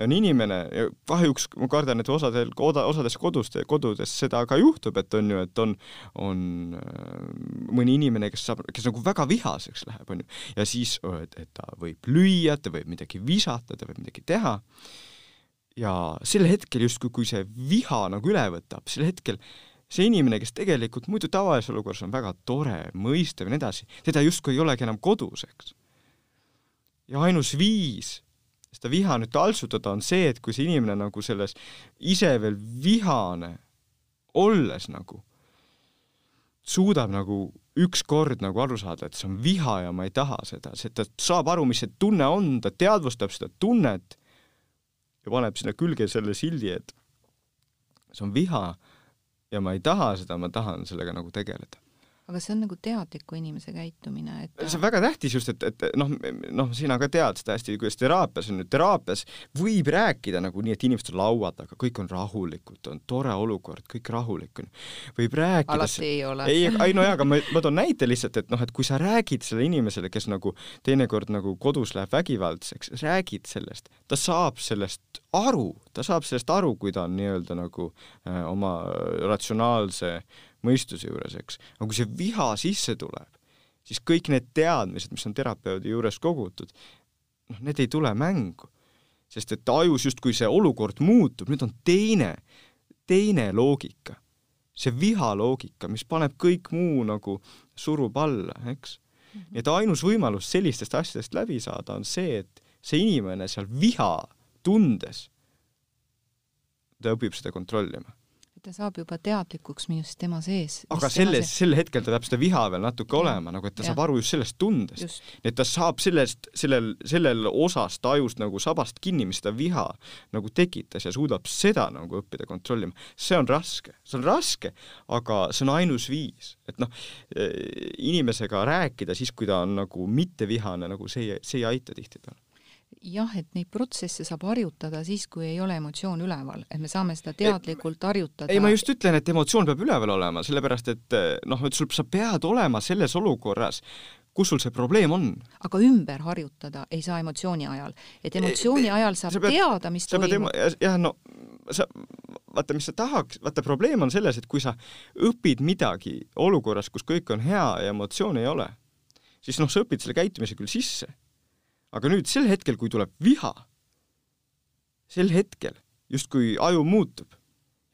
on inimene ja kahjuks ma kardan, et osadel, osades kodus, kodudes seda ka juhtub, et on ju, et on, on äh, mõni inimene, kes saab, kes nagu väga vihaseks läheb, on ju, ja siis, et, ta võib lüüa, ta võib midagi visata, ta võib midagi teha, ja sel hetkel justkui, kui see viha nagu üle võtab, sel hetkel see inimene, kes tegelikult muidu tavalises olukorras on väga tore, mõistev ja nii edasi, teda justkui ei olegi enam kodus, eks. ja ainus viis seda viha nüüd taltsutada on see, et kui see inimene nagu selles ise veel vihane olles nagu suudab nagu ükskord nagu aru saada, et see on viha ja ma ei taha seda, see, ta saab aru, mis see tunne on, ta teadvustab seda tunnet ja paneb sinna külge selle sildi, et see on viha ja ma ei taha seda, ma tahan sellega nagu tegeleda aga see on nagu teadliku inimese käitumine, et see on väga tähtis just, et, et noh, noh, sina ka tead seda hästi, kuidas teraapias on, teraapias võib rääkida nagu nii, et inimesed on laua taga, kõik on rahulikud, on tore olukord, kõik rahulik on. võib rääkida alati ei ole. ei, ei no jaa, aga ma, ma toon näite lihtsalt, et noh, et kui sa räägid sellele inimesele, kes nagu teinekord nagu kodus läheb vägivaldseks, räägid sellest, ta saab sellest aru, ta saab sellest aru, kui ta on nii-öelda nagu äh, oma ratsionaalse mõistuse juures, eks, aga kui see viha sisse tuleb, siis kõik need teadmised, mis on terapeudi juures kogutud, noh, need ei tule mängu. sest et ajus justkui see olukord muutub, nüüd on teine, teine loogika. see viha loogika, mis paneb kõik muu nagu, surub alla, eks. Mhm. nii et ainus võimalus sellistest asjadest läbi saada on see, et see inimene seal viha tundes, ta õpib seda kontrollima ta saab juba teadlikuks minust tema sees. aga selles, sel hetkel ta peab seda viha veel natuke ja. olema, nagu et ta ja. saab aru just sellest tundest. et ta saab sellest, sellel, sellel osast ajust nagu sabast kinni, mis seda viha nagu tekitas ja suudab seda nagu õppida kontrollima. see on raske, see on raske, aga see on ainus viis, et noh, inimesega rääkida siis, kui ta on nagu mittevihane, nagu see, see ei aita tihtipeale jah, et neid protsesse saab harjutada siis, kui ei ole emotsioon üleval, et me saame seda teadlikult harjutada. ei, ma just ütlen, et emotsioon peab üleval olema, sellepärast et noh, et sul, sa pead olema selles olukorras, kus sul see probleem on. aga ümber harjutada ei saa emotsiooni ajal, et emotsiooni ajal saab pead, teada, mis toimub. jah, no sa, vaata, mis sa tahaks, vaata probleem on selles, et kui sa õpid midagi olukorras, kus kõik on hea ja emotsiooni ei ole, siis noh, sa õpid selle käitumise küll sisse aga nüüd sel hetkel, kui tuleb viha, sel hetkel justkui aju muutub.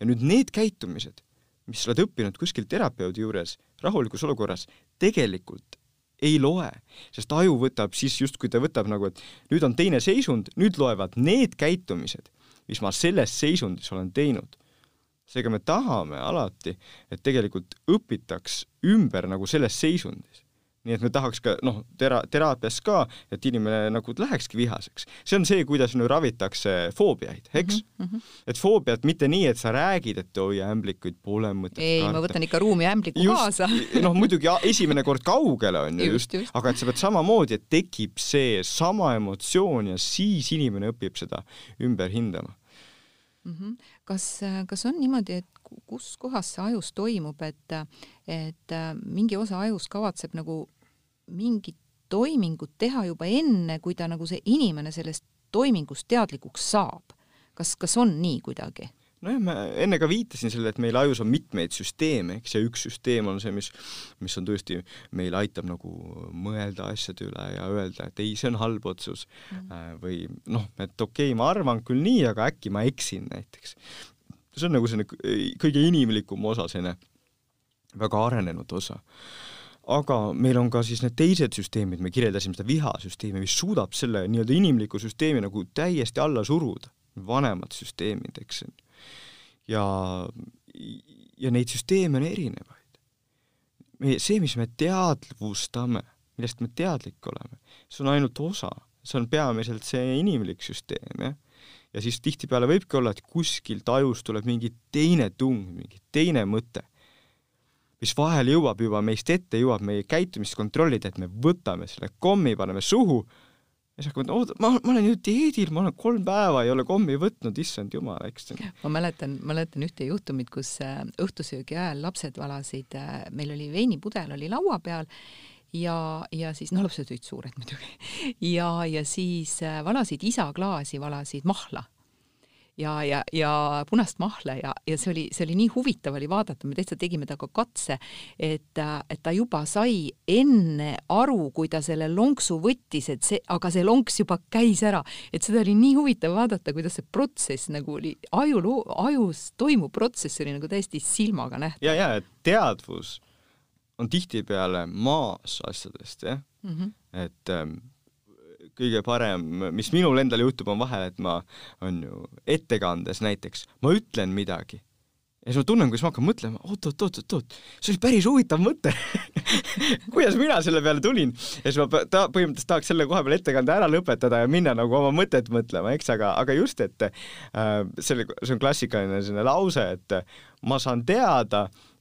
Ja nüüd need käitumised, mis sa oled õppinud kuskil terapeudi juures rahulikus olukorras, tegelikult ei loe, sest aju võtab siis justkui ta võtab nagu, et nüüd on teine seisund, nüüd loevad need käitumised, mis ma selles seisundis olen teinud. seega me tahame alati, et tegelikult õpitaks ümber nagu selles seisundis nii et me tahaks ka noh, tera-, teraapias ka, et inimene nagu lähekski vihaseks. see on see, kuidas nüüd ravitakse foobiaid, eks mm. -hmm. et foobiat mitte nii, et sa räägid, et oi ämblikuid pole mõtet ei, ma võtan ikka ruumi ämbliku just, kaasa noh, muidugi esimene kord kaugele on ju just, just., aga et sa pead samamoodi, et tekib see sama emotsioon ja siis inimene õpib seda ümber hindama mm. -hmm. Kas, kas on niimoodi, et kus kohas see ajus toimub, et, et mingi osa ajus kavatseb nagu mingit toimingut teha juba enne, kui ta nagu see inimene sellest toimingust teadlikuks saab. kas, kas on nii kuidagi? Nojah, ma enne ka viitasin sellele, et meil ajus on mitmeid süsteeme, eks, ja üks süsteem on see, mis, mis on tõesti, meil aitab nagu mõelda asjade üle ja öelda, et ei, see on halb otsus mm. -hmm. või noh, et okei okay,, ma arvan küll nii, aga äkki ma eksin näiteks. see on nagu selline kõige inimlikum osa, selline väga arenenud osa aga meil on ka siis need teised süsteemid, me kirjeldasime seda vihasüsteemi, mis suudab selle nii-öelda inimliku süsteemi nagu täiesti alla suruda, vanemad süsteemid, eks. Ja, ja neid süsteeme on erinevaid. me, see, mis me teadvustame, millest me teadlik oleme, see on ainult osa, see on peamiselt see inimlik süsteem, jah. ja siis tihtipeale võibki olla, et kuskilt ajust tuleb mingi teine tung, mingi teine mõte mis vahel jõuab juba meist ette, jõuab meie käitumist kontrollida, et me võtame selle kommi, paneme suhu ja siis hakkavad, oota, ma, ma olen ju dieedil, ma olen kolm päeva ei ole kommi võtnud, issand jumal, eks. ma mäletan, mäletan ühte juhtumit, kus äh, õhtusöögi ajal lapsed valasid, äh, meil oli veinipudel oli laua peal ja, ja siis, no lapsed olid suured muidugi, [laughs] ja, ja siis äh, valasid isa klaasi, valasid mahla ja, ja, ja punast mahla ja, ja see oli, see oli nii huvitav oli vaadata, me täitsa tegime temaga katse, et, et ta juba sai enne aru, kui ta selle lonksu võttis, et see, aga see lonks juba käis ära, et seda oli nii huvitav vaadata, kuidas see protsess nagu oli aju, ajus toimuv protsess oli nagu täiesti silmaga nähtav. ja, ja teadvus on tihtipeale maas asjadest, jah mm, -hmm. et ähm, kõige parem, mis minul endal juhtub, on vahel, et ma, on ju, ettekandes näiteks, ma ütlen midagi ja siis ma tunnen, kuidas ma hakkan mõtlema, oot, oot, oot, oot, oot, see oli päris huvitav mõte [laughs] kuidas mina selle peale tulin? ja siis ma ta, põhimõtteliselt tahaks selle koha peal ettekande ära lõpetada ja minna nagu oma mõtet mõtlema, eks, aga, aga just, et äh, selle, see on klassikaline selline lause, et ma saan teada Äh,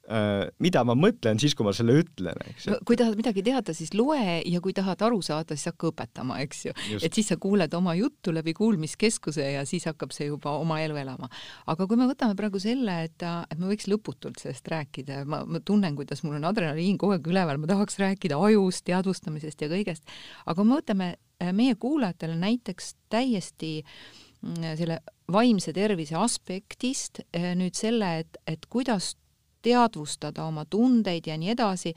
mida ma mõtlen siis, kui ma selle ütlen, eks ju. kui tahad midagi teada, siis loe ja kui tahad aru saada, siis hakka õpetama, eks ju. et siis sa kuuled oma juttu läbi kuulmiskeskuse ja siis hakkab see juba oma elu elama. aga kui me võtame praegu selle, et, et me võiks lõputult sellest rääkida, ma, ma tunnen, kuidas mul on adrenaliin kogu aeg üleval, ma tahaks rääkida ajust, teadvustamisest ja kõigest, aga me võtame äh, meie kuulajatele näiteks täiesti mm, selle vaimse tervise aspektist äh, nüüd selle, et, et kuidas teadvustada oma tundeid ja nii edasi,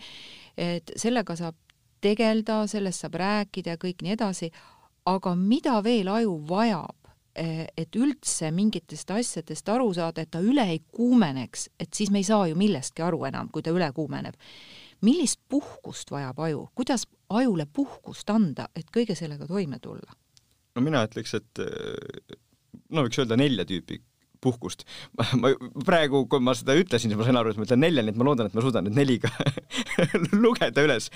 et sellega saab tegeleda, sellest saab rääkida ja kõik nii edasi, aga mida veel aju vajab, eh, et üldse mingitest asjadest aru saada, et ta üle ei kuumeneks, et siis me ei saa ju millestki aru enam, kui ta üle kuumeneb. millist puhkust vajab aju, kuidas ajule puhkust anda, et kõige sellega toime tulla? no mina ütleks, et no võiks öelda nelja tüüpi puhkust. ma praegu, kui ma seda ütlesin, siis ma sain aru, et ma ütlen nelja, nii et ma loodan, et ma suudan nüüd neli ka [laughs] lugeda üles.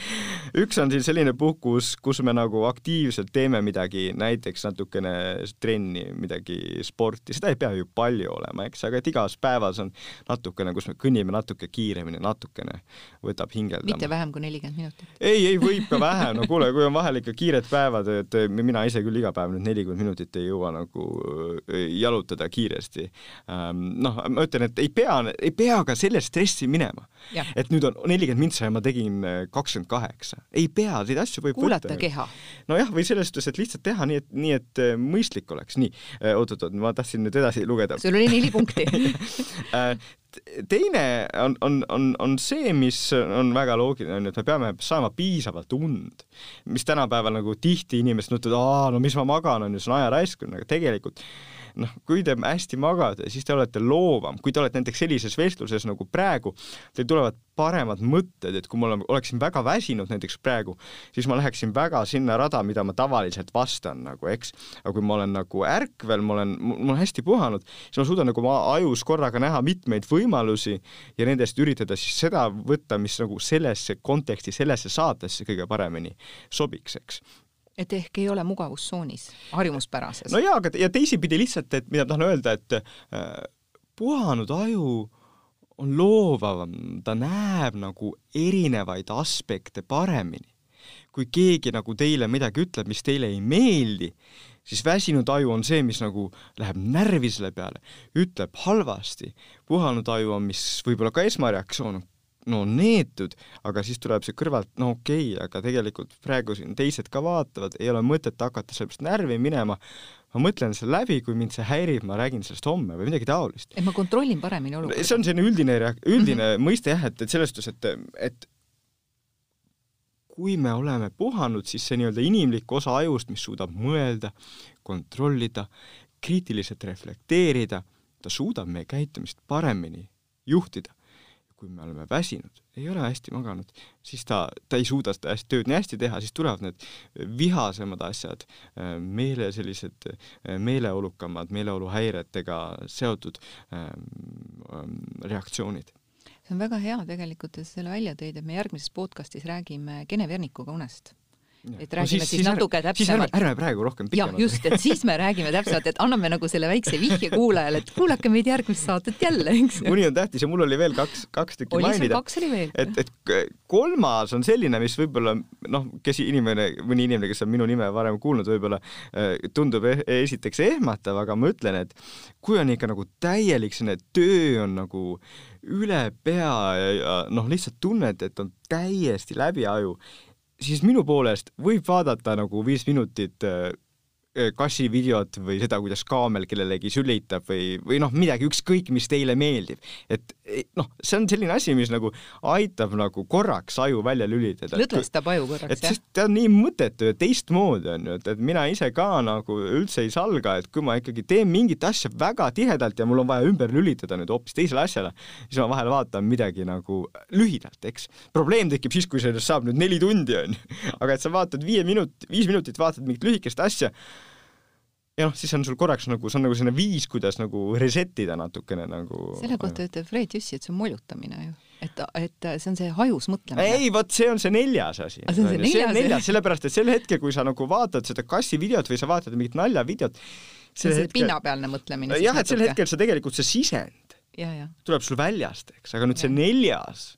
üks on siis selline puhkus, kus me nagu aktiivselt teeme midagi, näiteks natukene trenni, midagi sporti, seda ei pea ju palju olema, eks, aga et igas päevas on natukene, kus me kõnnime natuke kiiremini, natukene võtab hingeldama. mitte vähem kui nelikümmend minutit? ei, ei võib ka vähem, no kuule, kui on vahel ikka kiired päevad, et mina ise küll iga päev nüüd nelikümmend minutit ei jõua nagu äh, jalutada kiiresti Ähm, noh, ma ütlen, et ei pea, ei pea ka sellest stressi minema. et nüüd on nelikümmend mintsa ja ma tegin äh, kakskümmend kaheksa. ei pea, neid asju võib kuulata võtta. keha. nojah, või selles suhtes, et lihtsalt teha nii, et, nii et äh, mõistlik oleks. nii, äh, oot-oot-oot, ma tahtsin nüüd edasi lugeda. sul oli neli punkti [laughs] teine on, on, on, on see, mis on väga loogiline, on ju, et me peame saama piisavalt und. mis tänapäeval nagu tihti inimesed mõtlevad, aa, no mis ma magan, on ju, see on aja raiskamine, aga tegelikult noh, kui te hästi magate, siis te olete loovam, kui te olete näiteks sellises vestluses nagu praegu, teil tulevad paremad mõtted, et kui ma oleksin väga väsinud näiteks praegu, siis ma läheksin väga sinna rada, mida ma tavaliselt vastan nagu, eks. aga kui ma olen nagu ärkvel, ma olen, mul on hästi puhanud, siis ma suudan nagu oma ajus korraga näha mitmeid võimalusi ja nendest üritada siis seda võtta, mis nagu sellesse konteksti, sellesse saatesse kõige paremini sobiks, eks et ehk ei ole mugavustsoonis, harjumuspärases. no jaa, aga ja teisipidi lihtsalt, et mida tahan öelda, et äh, puhanud aju on loovavam, ta näeb nagu erinevaid aspekte paremini. kui keegi nagu teile midagi ütleb, mis teile ei meeldi, siis väsinud aju on see, mis nagu läheb närvi selle peale, ütleb halvasti. puhanud aju on, mis võib-olla ka esmareaktsioon on no neetud, aga siis tuleb see kõrvalt, no okei okay,, aga tegelikult praegu siin teised ka vaatavad, ei ole mõtet hakata sellest närvi minema, ma mõtlen selle läbi, kui mind see häirib, ma räägin sellest homme või midagi taolist. et ma kontrollin paremini olukorda. see on selline üldine, üldine mm -hmm. mõiste jah, et, et selles suhtes, et, et kui me oleme puhanud, siis see nii-öelda inimlik osa ajust, mis suudab mõelda, kontrollida, kriitiliselt reflekteerida, ta suudab meie käitumist paremini juhtida kui me oleme väsinud, ei ole hästi maganud, siis ta, ta ei suuda seda hästi, tööd nii hästi teha, siis tulevad need vihasemad asjad, meele sellised meeleolukamad, meeleoluhäiretega seotud ähm, reaktsioonid. See on väga hea tegelikult, et sa selle välja tõid, et me järgmises podcastis räägime Gene Vernikuga unest et räägime no siis, siis natuke ärme, täpsemalt. ärme praegu rohkem pikemalt. just, et siis me räägime täpsemalt, et anname nagu selle väikse vihje kuulajale, et kuulake meid järgmist saatet jälle, eks. uni on tähtis ja mul oli veel kaks, kaks tükki oli mainida. kaks oli veel. et, et kolmas on selline, mis võib-olla noh, kes inimene, mõni inimene, kes on minu nime varem kuulnud, võib-olla äh, tundub e esiteks ehmatav, aga ma ütlen, et kui on ikka nagu täielik selline töö on nagu üle pea ja, ja noh, lihtsalt tunned, et on täiesti läbi aju siis minu poolest võib vaadata nagu viis minutit äh, kassivideot või seda, kuidas kaamel kellelegi sülitab või, või noh, midagi, ükskõik, mis teile meeldib. et e, noh, see on selline asi, mis nagu aitab nagu korraks aju välja lülitada. lõdvestab aju korraks, jah? sest ta on nii mõttetu ja teistmoodi on ju, et, et mina ise ka nagu üldse ei salga, et kui ma ikkagi teen mingit asja väga tihedalt ja mul on vaja ümber lülitada nüüd hoopis teisele asjale, siis ma vahel vaatan midagi nagu lühidalt, eks. probleem tekib siis, kui sellest saab nüüd neli tundi, on ju. [laughs] aga et sa vaatad viie minut, viis minutit vaatad mingit lühikest asja, ja noh, siis on sul korraks nagu, see on nagu selline viis, kuidas nagu reset ida natukene nagu selle kohta ütleb Fred Jüssi, et see on molutamine ju. et, et see on see hajus mõtlemine. ei, vot see on see neljas asi. see on see neljas, see on neljas, sellepärast et sel hetkel, kui sa nagu vaatad seda kassi videot või sa vaatad mingit naljavideot, see on see hetkel... pinnapealne mõtlemine. jah, et sel hetkel sa tegelikult, see sisend ja, ja. tuleb sul väljast, eks, aga nüüd ja. see neljas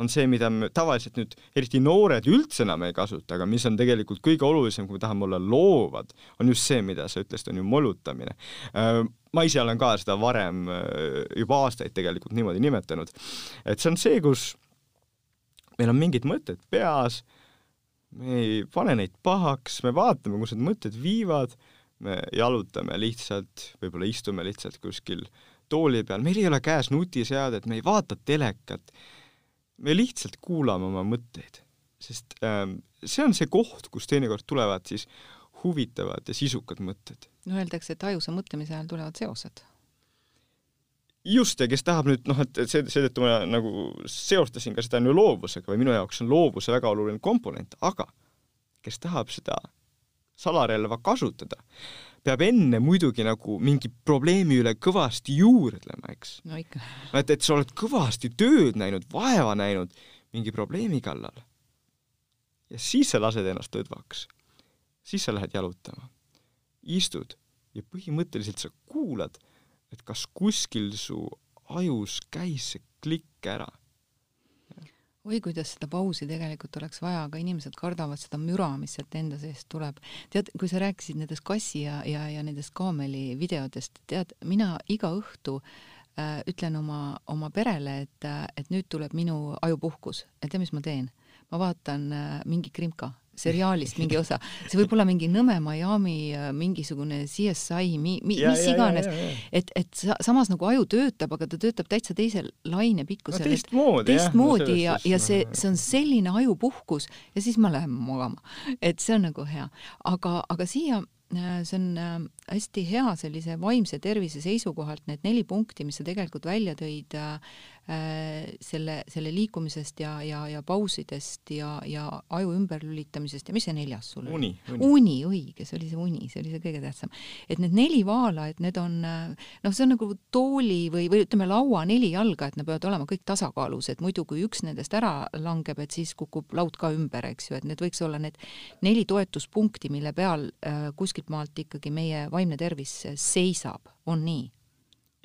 on see, mida me tavaliselt nüüd, eriti noored üldse enam ei kasuta, aga mis on tegelikult kõige olulisem, kui me tahame olla loovad, on just see, mida sa ütlesid, on ju molutamine. Äh, ma ise olen ka seda varem äh, juba aastaid tegelikult niimoodi nimetanud. et see on see, kus meil on mingid mõtted peas, me ei pane neid pahaks, me vaatame, kus need mõtted viivad, me jalutame lihtsalt, võib-olla istume lihtsalt kuskil tooli peal, meil ei ole käes nutiseadet, me ei vaata telekat, me lihtsalt kuulame oma mõtteid, sest ähm, see on see koht, kus teinekord tulevad siis huvitavad ja sisukad mõtted. no öeldakse, et ajusa mõtlemise ajal tulevad seosed. just, ja kes tahab nüüd noh, et see, seetõttu ma nagu seostasin ka seda on ju loovusega või minu jaoks on loovus väga oluline komponent, aga kes tahab seda salarelva kasutada, peab enne muidugi nagu mingi probleemi üle kõvasti juurdlema, eks. no ikka. et, et sa oled kõvasti tööd näinud, vaeva näinud mingi probleemi kallal. ja siis sa lased ennast õdvaks. siis sa lähed jalutama. istud ja põhimõtteliselt sa kuulad, et kas kuskil su ajus käis see klikk ära oi, kuidas seda pausi tegelikult oleks vaja, aga inimesed kardavad seda müra, mis sealt enda seest tuleb. tead, kui sa rääkisid nendest kassi ja, ja, ja nendest kaameli videodest, tead, mina iga õhtu äh, ütlen oma, oma perele, et, et nüüd tuleb minu ajupuhkus, et tead, mis ma teen? ma vaatan äh, mingi krimka seriaalist mingi [laughs] osa, see võib olla mingi Nõmme Miami äh, mingisugune CSI, mi-, mi-, mis iganes, et, et sa, samas nagu aju töötab, aga ta töötab täitsa teise lainepikkusel no,. teistmoodi, teistmoodi ja, ja see, see on selline ajupuhkus ja siis ma lähen magama. et see on nagu hea. aga, aga siia äh, see on äh, hästi hea sellise vaimse tervise seisukohalt, need neli punkti, mis sa tegelikult välja tõid Äh, selle, selle liikumisest ja, ja, ja pausidest ja, ja aju ümberlülitamisest ja mis see neljas sul oli? uni, uni., õige, see oli see uni, see oli see kõige tähtsam. et need neli vaala, et need on noh, see on nagu tooli või, või ütleme, laua neli jalga, et need peavad olema kõik tasakaalus, et muidu kui üks nendest ära langeb, et siis kukub laud ka ümber, eks ju, et need võiks olla need neli toetuspunkti, mille peal äh, kuskilt maalt ikkagi meie vaimne tervis seisab, on nii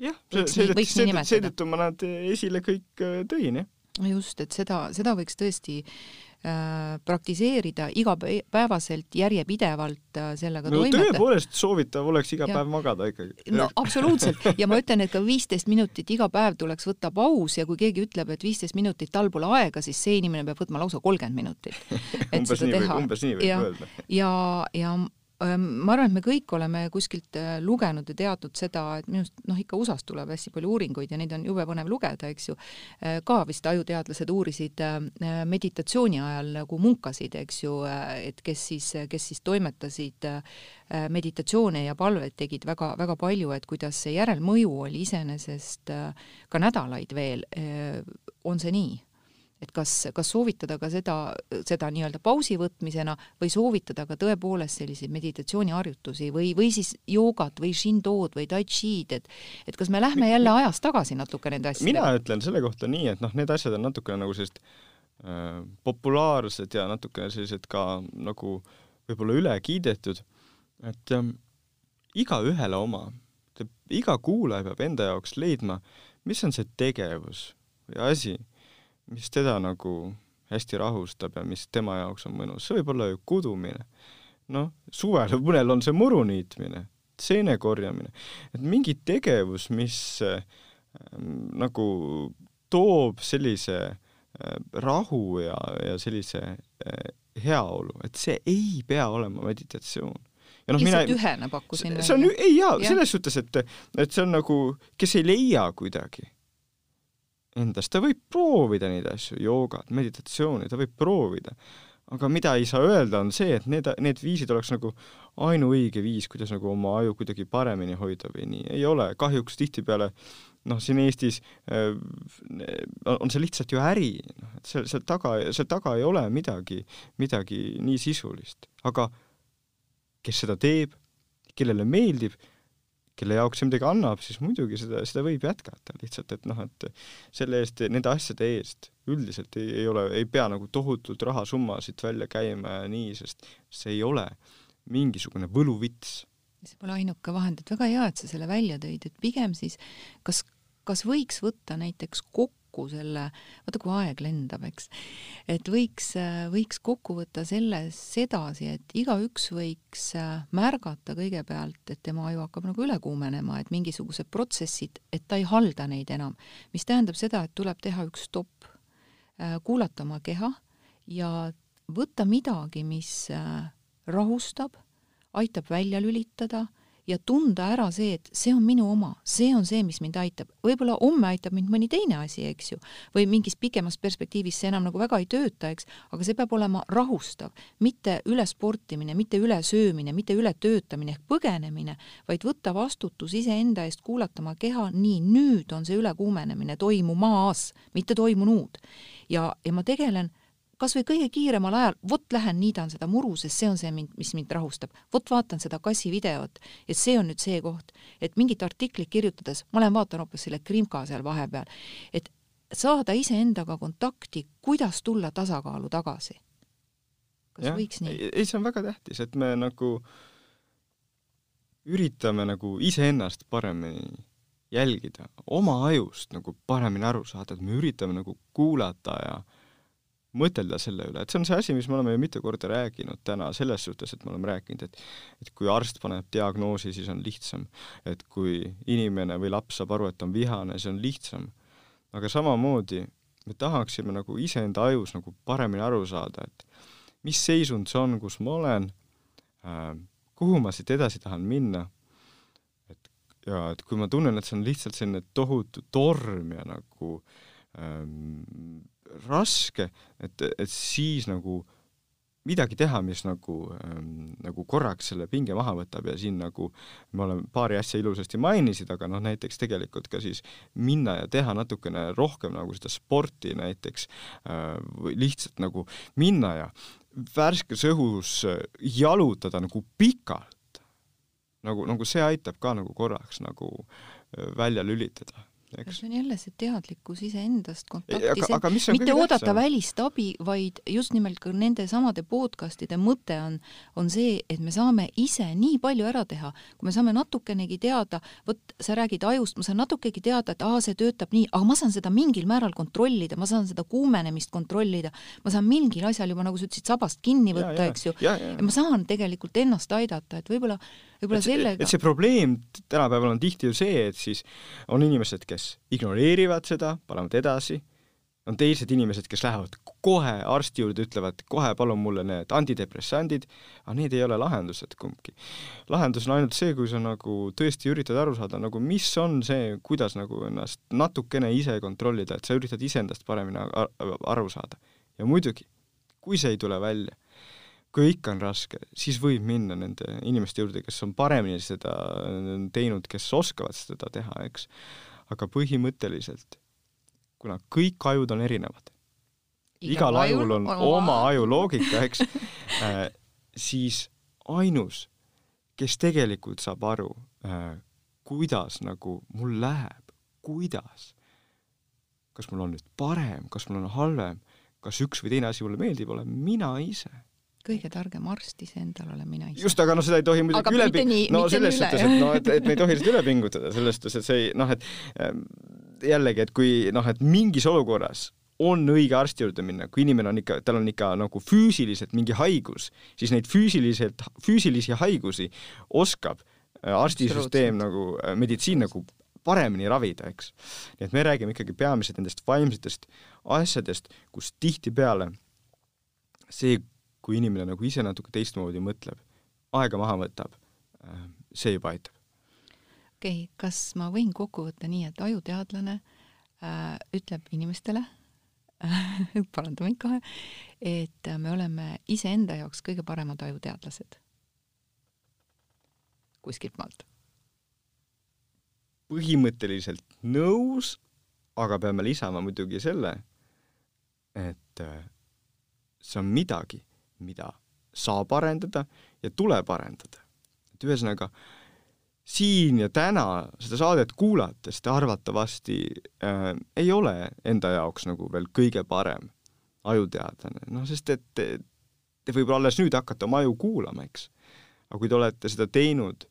jah, seetõttu, ma nad esile kõik äh, tõin, jah. just, et seda, seda võiks tõesti äh, praktiseerida igapäevaselt, järjepidevalt äh, sellega no toimetada. tõepoolest soovitav oleks iga ja. päev magada ikkagi. no absoluutselt ja ma ütlen, et ka viisteist minutit iga päev tuleks võtta paus ja kui keegi ütleb, et viisteist minutit tal pole aega, siis see inimene peab võtma lausa kolmkümmend minutit. [laughs] umbes nii võib, umbes nii võib öelda. ja, ja ma arvan, et me kõik oleme kuskilt lugenud ja teadnud seda, et minu arust noh, ikka USA-st tuleb hästi palju uuringuid ja neid on jube põnev lugeda, eks ju. Ka vist ajuteadlased uurisid meditatsiooni ajal nagu munkasid, eks ju, et kes siis, kes siis toimetasid meditatsioone ja palveid tegid väga-väga palju, et kuidas see järelmõju oli iseenesest ka nädalaid veel, on see nii et kas, kas soovitada ka seda, seda nii-öelda pausi võtmisena või soovitada ka tõepoolest selliseid meditatsiooniharjutusi või, või siis joogat või shindod või tai chi'd, et et kas me lähme jälle ajas tagasi natuke nende asjadega? mina ütlen selle kohta nii, et noh, need asjad on natukene nagu sellised äh, populaarsed ja natukene sellised ka nagu võib-olla üle kiidetud, et ähm, igaühele oma, iga kuulaja peab enda jaoks leidma, mis on see tegevus või asi mis teda nagu hästi rahustab ja mis tema jaoks on mõnus, see võib olla ju kudumine. noh, suvel mõnel on see muru niitmine, seene korjamine, et mingi tegevus, mis äh, nagu toob sellise äh, rahu ja, ja sellise äh, heaolu, et see ei pea olema meditatsioon. Ja noh, mina ühena pakkusin see on, ei jaa ja., selles suhtes, et, et see on nagu, kes ei leia kuidagi endast, ta võib proovida neid asju, joogat, meditatsiooni, ta võib proovida. aga mida ei saa öelda, on see, et need, need viisid oleks nagu ainuõige viis, kuidas nagu oma aju kuidagi paremini hoida või nii, ei ole, kahjuks tihtipeale noh, siin Eestis äh, on see lihtsalt ju äri, noh, et seal, seal taga, seal taga ei ole midagi, midagi nii sisulist, aga kes seda teeb, kellele meeldib, kelle jaoks see midagi annab, siis muidugi seda, seda võib jätkata lihtsalt, et noh, et selle eest, nende asjade eest üldiselt ei, ei ole, ei pea nagu tohutult rahasummasid välja käima ja nii, sest see ei ole mingisugune võluvits. see pole ainuke vahend, et väga hea, et sa selle välja tõid, et pigem siis kas, kas võiks võtta näiteks kokku kokku selle, vaata kui aeg lendab, eks, et võiks, võiks kokku võtta selles sedasi, et igaüks võiks äh, märgata kõigepealt, et tema aju hakkab nagu üle kuumenema, et mingisugused protsessid, et ta ei halda neid enam, mis tähendab seda, et tuleb teha üks stopp, äh, kuulata oma keha ja võtta midagi, mis äh, rahustab, aitab välja lülitada ja tunda ära see, et see on minu oma, see on see, mis mind aitab. võib-olla homme aitab mind mõni teine asi, eks ju, või mingis pikemas perspektiivis see enam nagu väga ei tööta, eks, aga see peab olema rahustav, mitte ülesportimine, mitte ülesöömine, mitte ületöötamine ehk põgenemine, vaid võtta vastutus iseenda eest, kuulata oma keha, nii, nüüd on see ülekuumenemine toimumas, mitte toimunud. ja, ja ma tegelen kas või kõige kiiremal ajal, vot lähen niidan seda muru, sest see on see mis mind rahustab. vot vaatan seda kassi videot ja see on nüüd see koht, et mingit artiklit kirjutades, ma lähen vaatan hoopis selle krimka seal vahepeal, et saada iseendaga kontakti, kuidas tulla tasakaalu tagasi. kas ja, võiks nii? ei, see on väga tähtis, et me nagu üritame nagu iseennast paremini jälgida, oma ajust nagu paremini aru saada, et me üritame nagu kuulata ja äh, mõtelda selle üle, et see on see asi, mis me oleme ju mitu korda rääkinud täna, selles suhtes, et me oleme rääkinud, et et kui arst paneb diagnoosi, siis on lihtsam. et kui inimene või laps saab aru, et on vihane, see on lihtsam. aga samamoodi me tahaksime nagu iseenda ajus nagu paremini aru saada, et mis seisund see on, kus ma olen äh,, kuhu ma siit edasi tahan minna, et ja et kui ma tunnen, et see on lihtsalt selline tohutu torm ja nagu ähm, raske, et, et siis nagu midagi teha, mis nagu ähm,, nagu korraks selle pinge maha võtab ja siin nagu me oleme paari asja ilusasti mainisid, aga noh, näiteks tegelikult ka siis minna ja teha natukene rohkem nagu seda sporti näiteks äh, lihtsalt nagu minna ja värskes õhus jalutada nagu pikalt. nagu, nagu see aitab ka nagu korraks nagu äh, välja lülitada eks. see on jälle see teadlikkus iseendast, kontakti, mitte oodata tähtsam? välist abi, vaid just nimelt ka nende samade podcast'ide mõte on, on see, et me saame ise nii palju ära teha, kui me saame natukenegi teada, vot sa räägid ajust, ma saan natukegi teada, et aa, see töötab nii, aga ma saan seda mingil määral kontrollida, ma saan seda kuumenemist kontrollida, ma saan mingil asjal juba, nagu sa ütlesid, sabast kinni võtta, eks ju, ja ma saan tegelikult ennast aidata, et võib-olla võib-olla sellega et see probleem tänapäeval on tihti ju see, et siis on inimesed, kes ignoreerivad seda, panevad edasi, on teised inimesed, kes lähevad kohe arsti juurde, ütlevad kohe palun mulle need antidepressandid, aga need ei ole lahendused kumbki. lahendus on ainult see, kui sa nagu tõesti üritad aru saada, nagu mis on see, kuidas nagu ennast natukene ise kontrollida, et sa üritad iseendast paremini aru saada. ja muidugi, kui see ei tule välja, kui ikka on raske, siis võib minna nende inimeste juurde, kes on paremini seda teinud, kes oskavad seda teha, eks. aga põhimõtteliselt, kuna kõik ajud on erinevad, igal ajul on oma ajuloogika, eks [laughs] äh,, siis ainus, kes tegelikult saab aru äh,, kuidas nagu mul läheb, kuidas, kas mul on nüüd parem, kas mul on halvem, kas üks või teine asi mulle meeldib, olen mina ise kõige targem arst iseendal olen mina ise. just, aga noh, seda ei tohi muidugi üle ping-, no selles suhtes, et noh, et, et me ei tohi seda üle pingutada, selles suhtes, et see ei noh, et ähm, jällegi, et kui noh, et mingis olukorras on õige arsti juurde minna, kui inimene on ikka, tal on ikka nagu füüsiliselt mingi haigus, siis neid füüsiliselt, füüsilisi haigusi oskab äh, arstisüsteem nagu, äh, meditsiin nagu paremini ravida, eks. nii et me räägime ikkagi peamiselt nendest vaimsetest asjadest, kus tihtipeale see kui inimene nagu ise natuke teistmoodi mõtleb, aega maha võtab, äh, see juba aitab. okei okay,, kas ma võin kokku võtta nii, et ajuteadlane äh, ütleb inimestele [laughs] paranda mind kohe, et me oleme iseenda jaoks kõige paremad ajuteadlased kuskilt maalt? põhimõtteliselt nõus, aga peame lisama muidugi selle, et äh, see on midagi, mida saab arendada ja tuleb arendada. et ühesõnaga, siin ja täna seda saadet kuulates te arvatavasti äh, ei ole enda jaoks nagu veel kõige parem ajuteadlane, noh sest et te, te võib-olla alles nüüd hakkate oma aju kuulama, eks. aga kui te olete seda teinud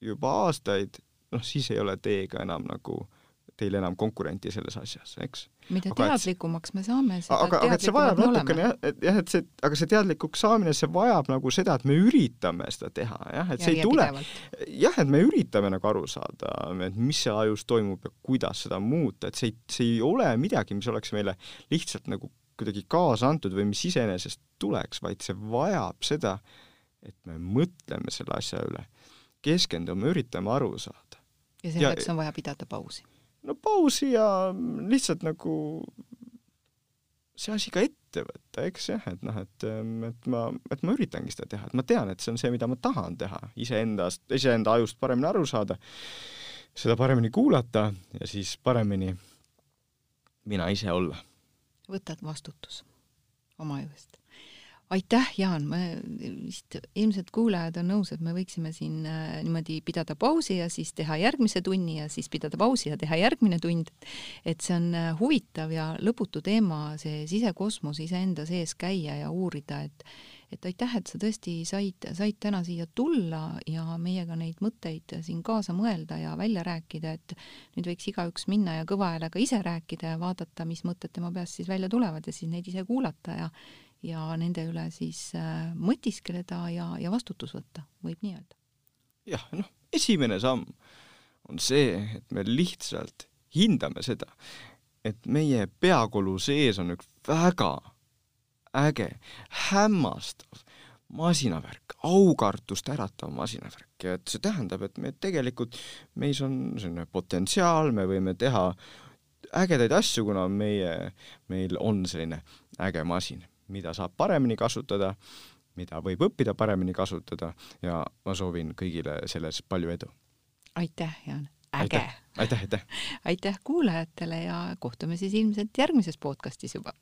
juba aastaid, noh siis ei ole teiega enam nagu äh, teil enam konkurenti selles asjas, eks. mida aga teadlikumaks me saame, seda aga, aga et see vajab natukene jah, et jah, et see, aga see teadlikuks saamine, see vajab nagu seda, et me üritame seda teha, jah, et see ja, ei tule, jah, et me üritame nagu aru saada, et mis seal ajus toimub ja kuidas seda muuta, et see ei, see ei ole midagi, mis oleks meile lihtsalt nagu kuidagi kaasa antud või mis iseenesest tuleks, vaid see vajab seda, et me mõtleme selle asja üle keskendume, üritame aru saada. ja selleks ja, on vaja pidada pausi? No pausi ja lihtsalt nagu see asi ka ette võtta, eks jah, et noh, et, et ma, et ma üritangi seda teha, et ma tean, et see on see, mida ma tahan teha, iseendast, iseenda ajust paremini aru saada, seda paremini kuulata ja siis paremini mina ise olla. võtad vastutus oma ajust aitäh, Jaan, me vist ilmselt kuulajad on nõus, et me võiksime siin äh, niimoodi pidada pausi ja siis teha järgmise tunni ja siis pidada pausi ja teha järgmine tund. et see on äh, huvitav ja lõputu teema, see sisekosmos iseenda sees käia ja uurida, et et aitäh, et sa tõesti said, said täna siia tulla ja meiega neid mõtteid siin kaasa mõelda ja välja rääkida, et nüüd võiks igaüks minna ja kõva häälega ise rääkida ja vaadata, mis mõtted tema peast siis välja tulevad ja siis neid ise kuulata ja ja nende üle siis äh, mõtiskleda ja, ja vastutus võtta, võib nii öelda. jah, noh, esimene samm on see, et me lihtsalt hindame seda, et meie peakolu sees on üks väga äge, hämmastav masinavärk, aukartust äratav masinavärk ja et see tähendab, et me tegelikult, meis on selline potentsiaal, me võime teha ägedaid asju, kuna meie, meil on selline äge masin mida saab paremini kasutada, mida võib õppida paremini kasutada ja ma soovin kõigile selles palju edu. aitäh, Jaan! äge! aitäh, aitäh! aitäh kuulajatele ja kohtume siis ilmselt järgmises podcastis juba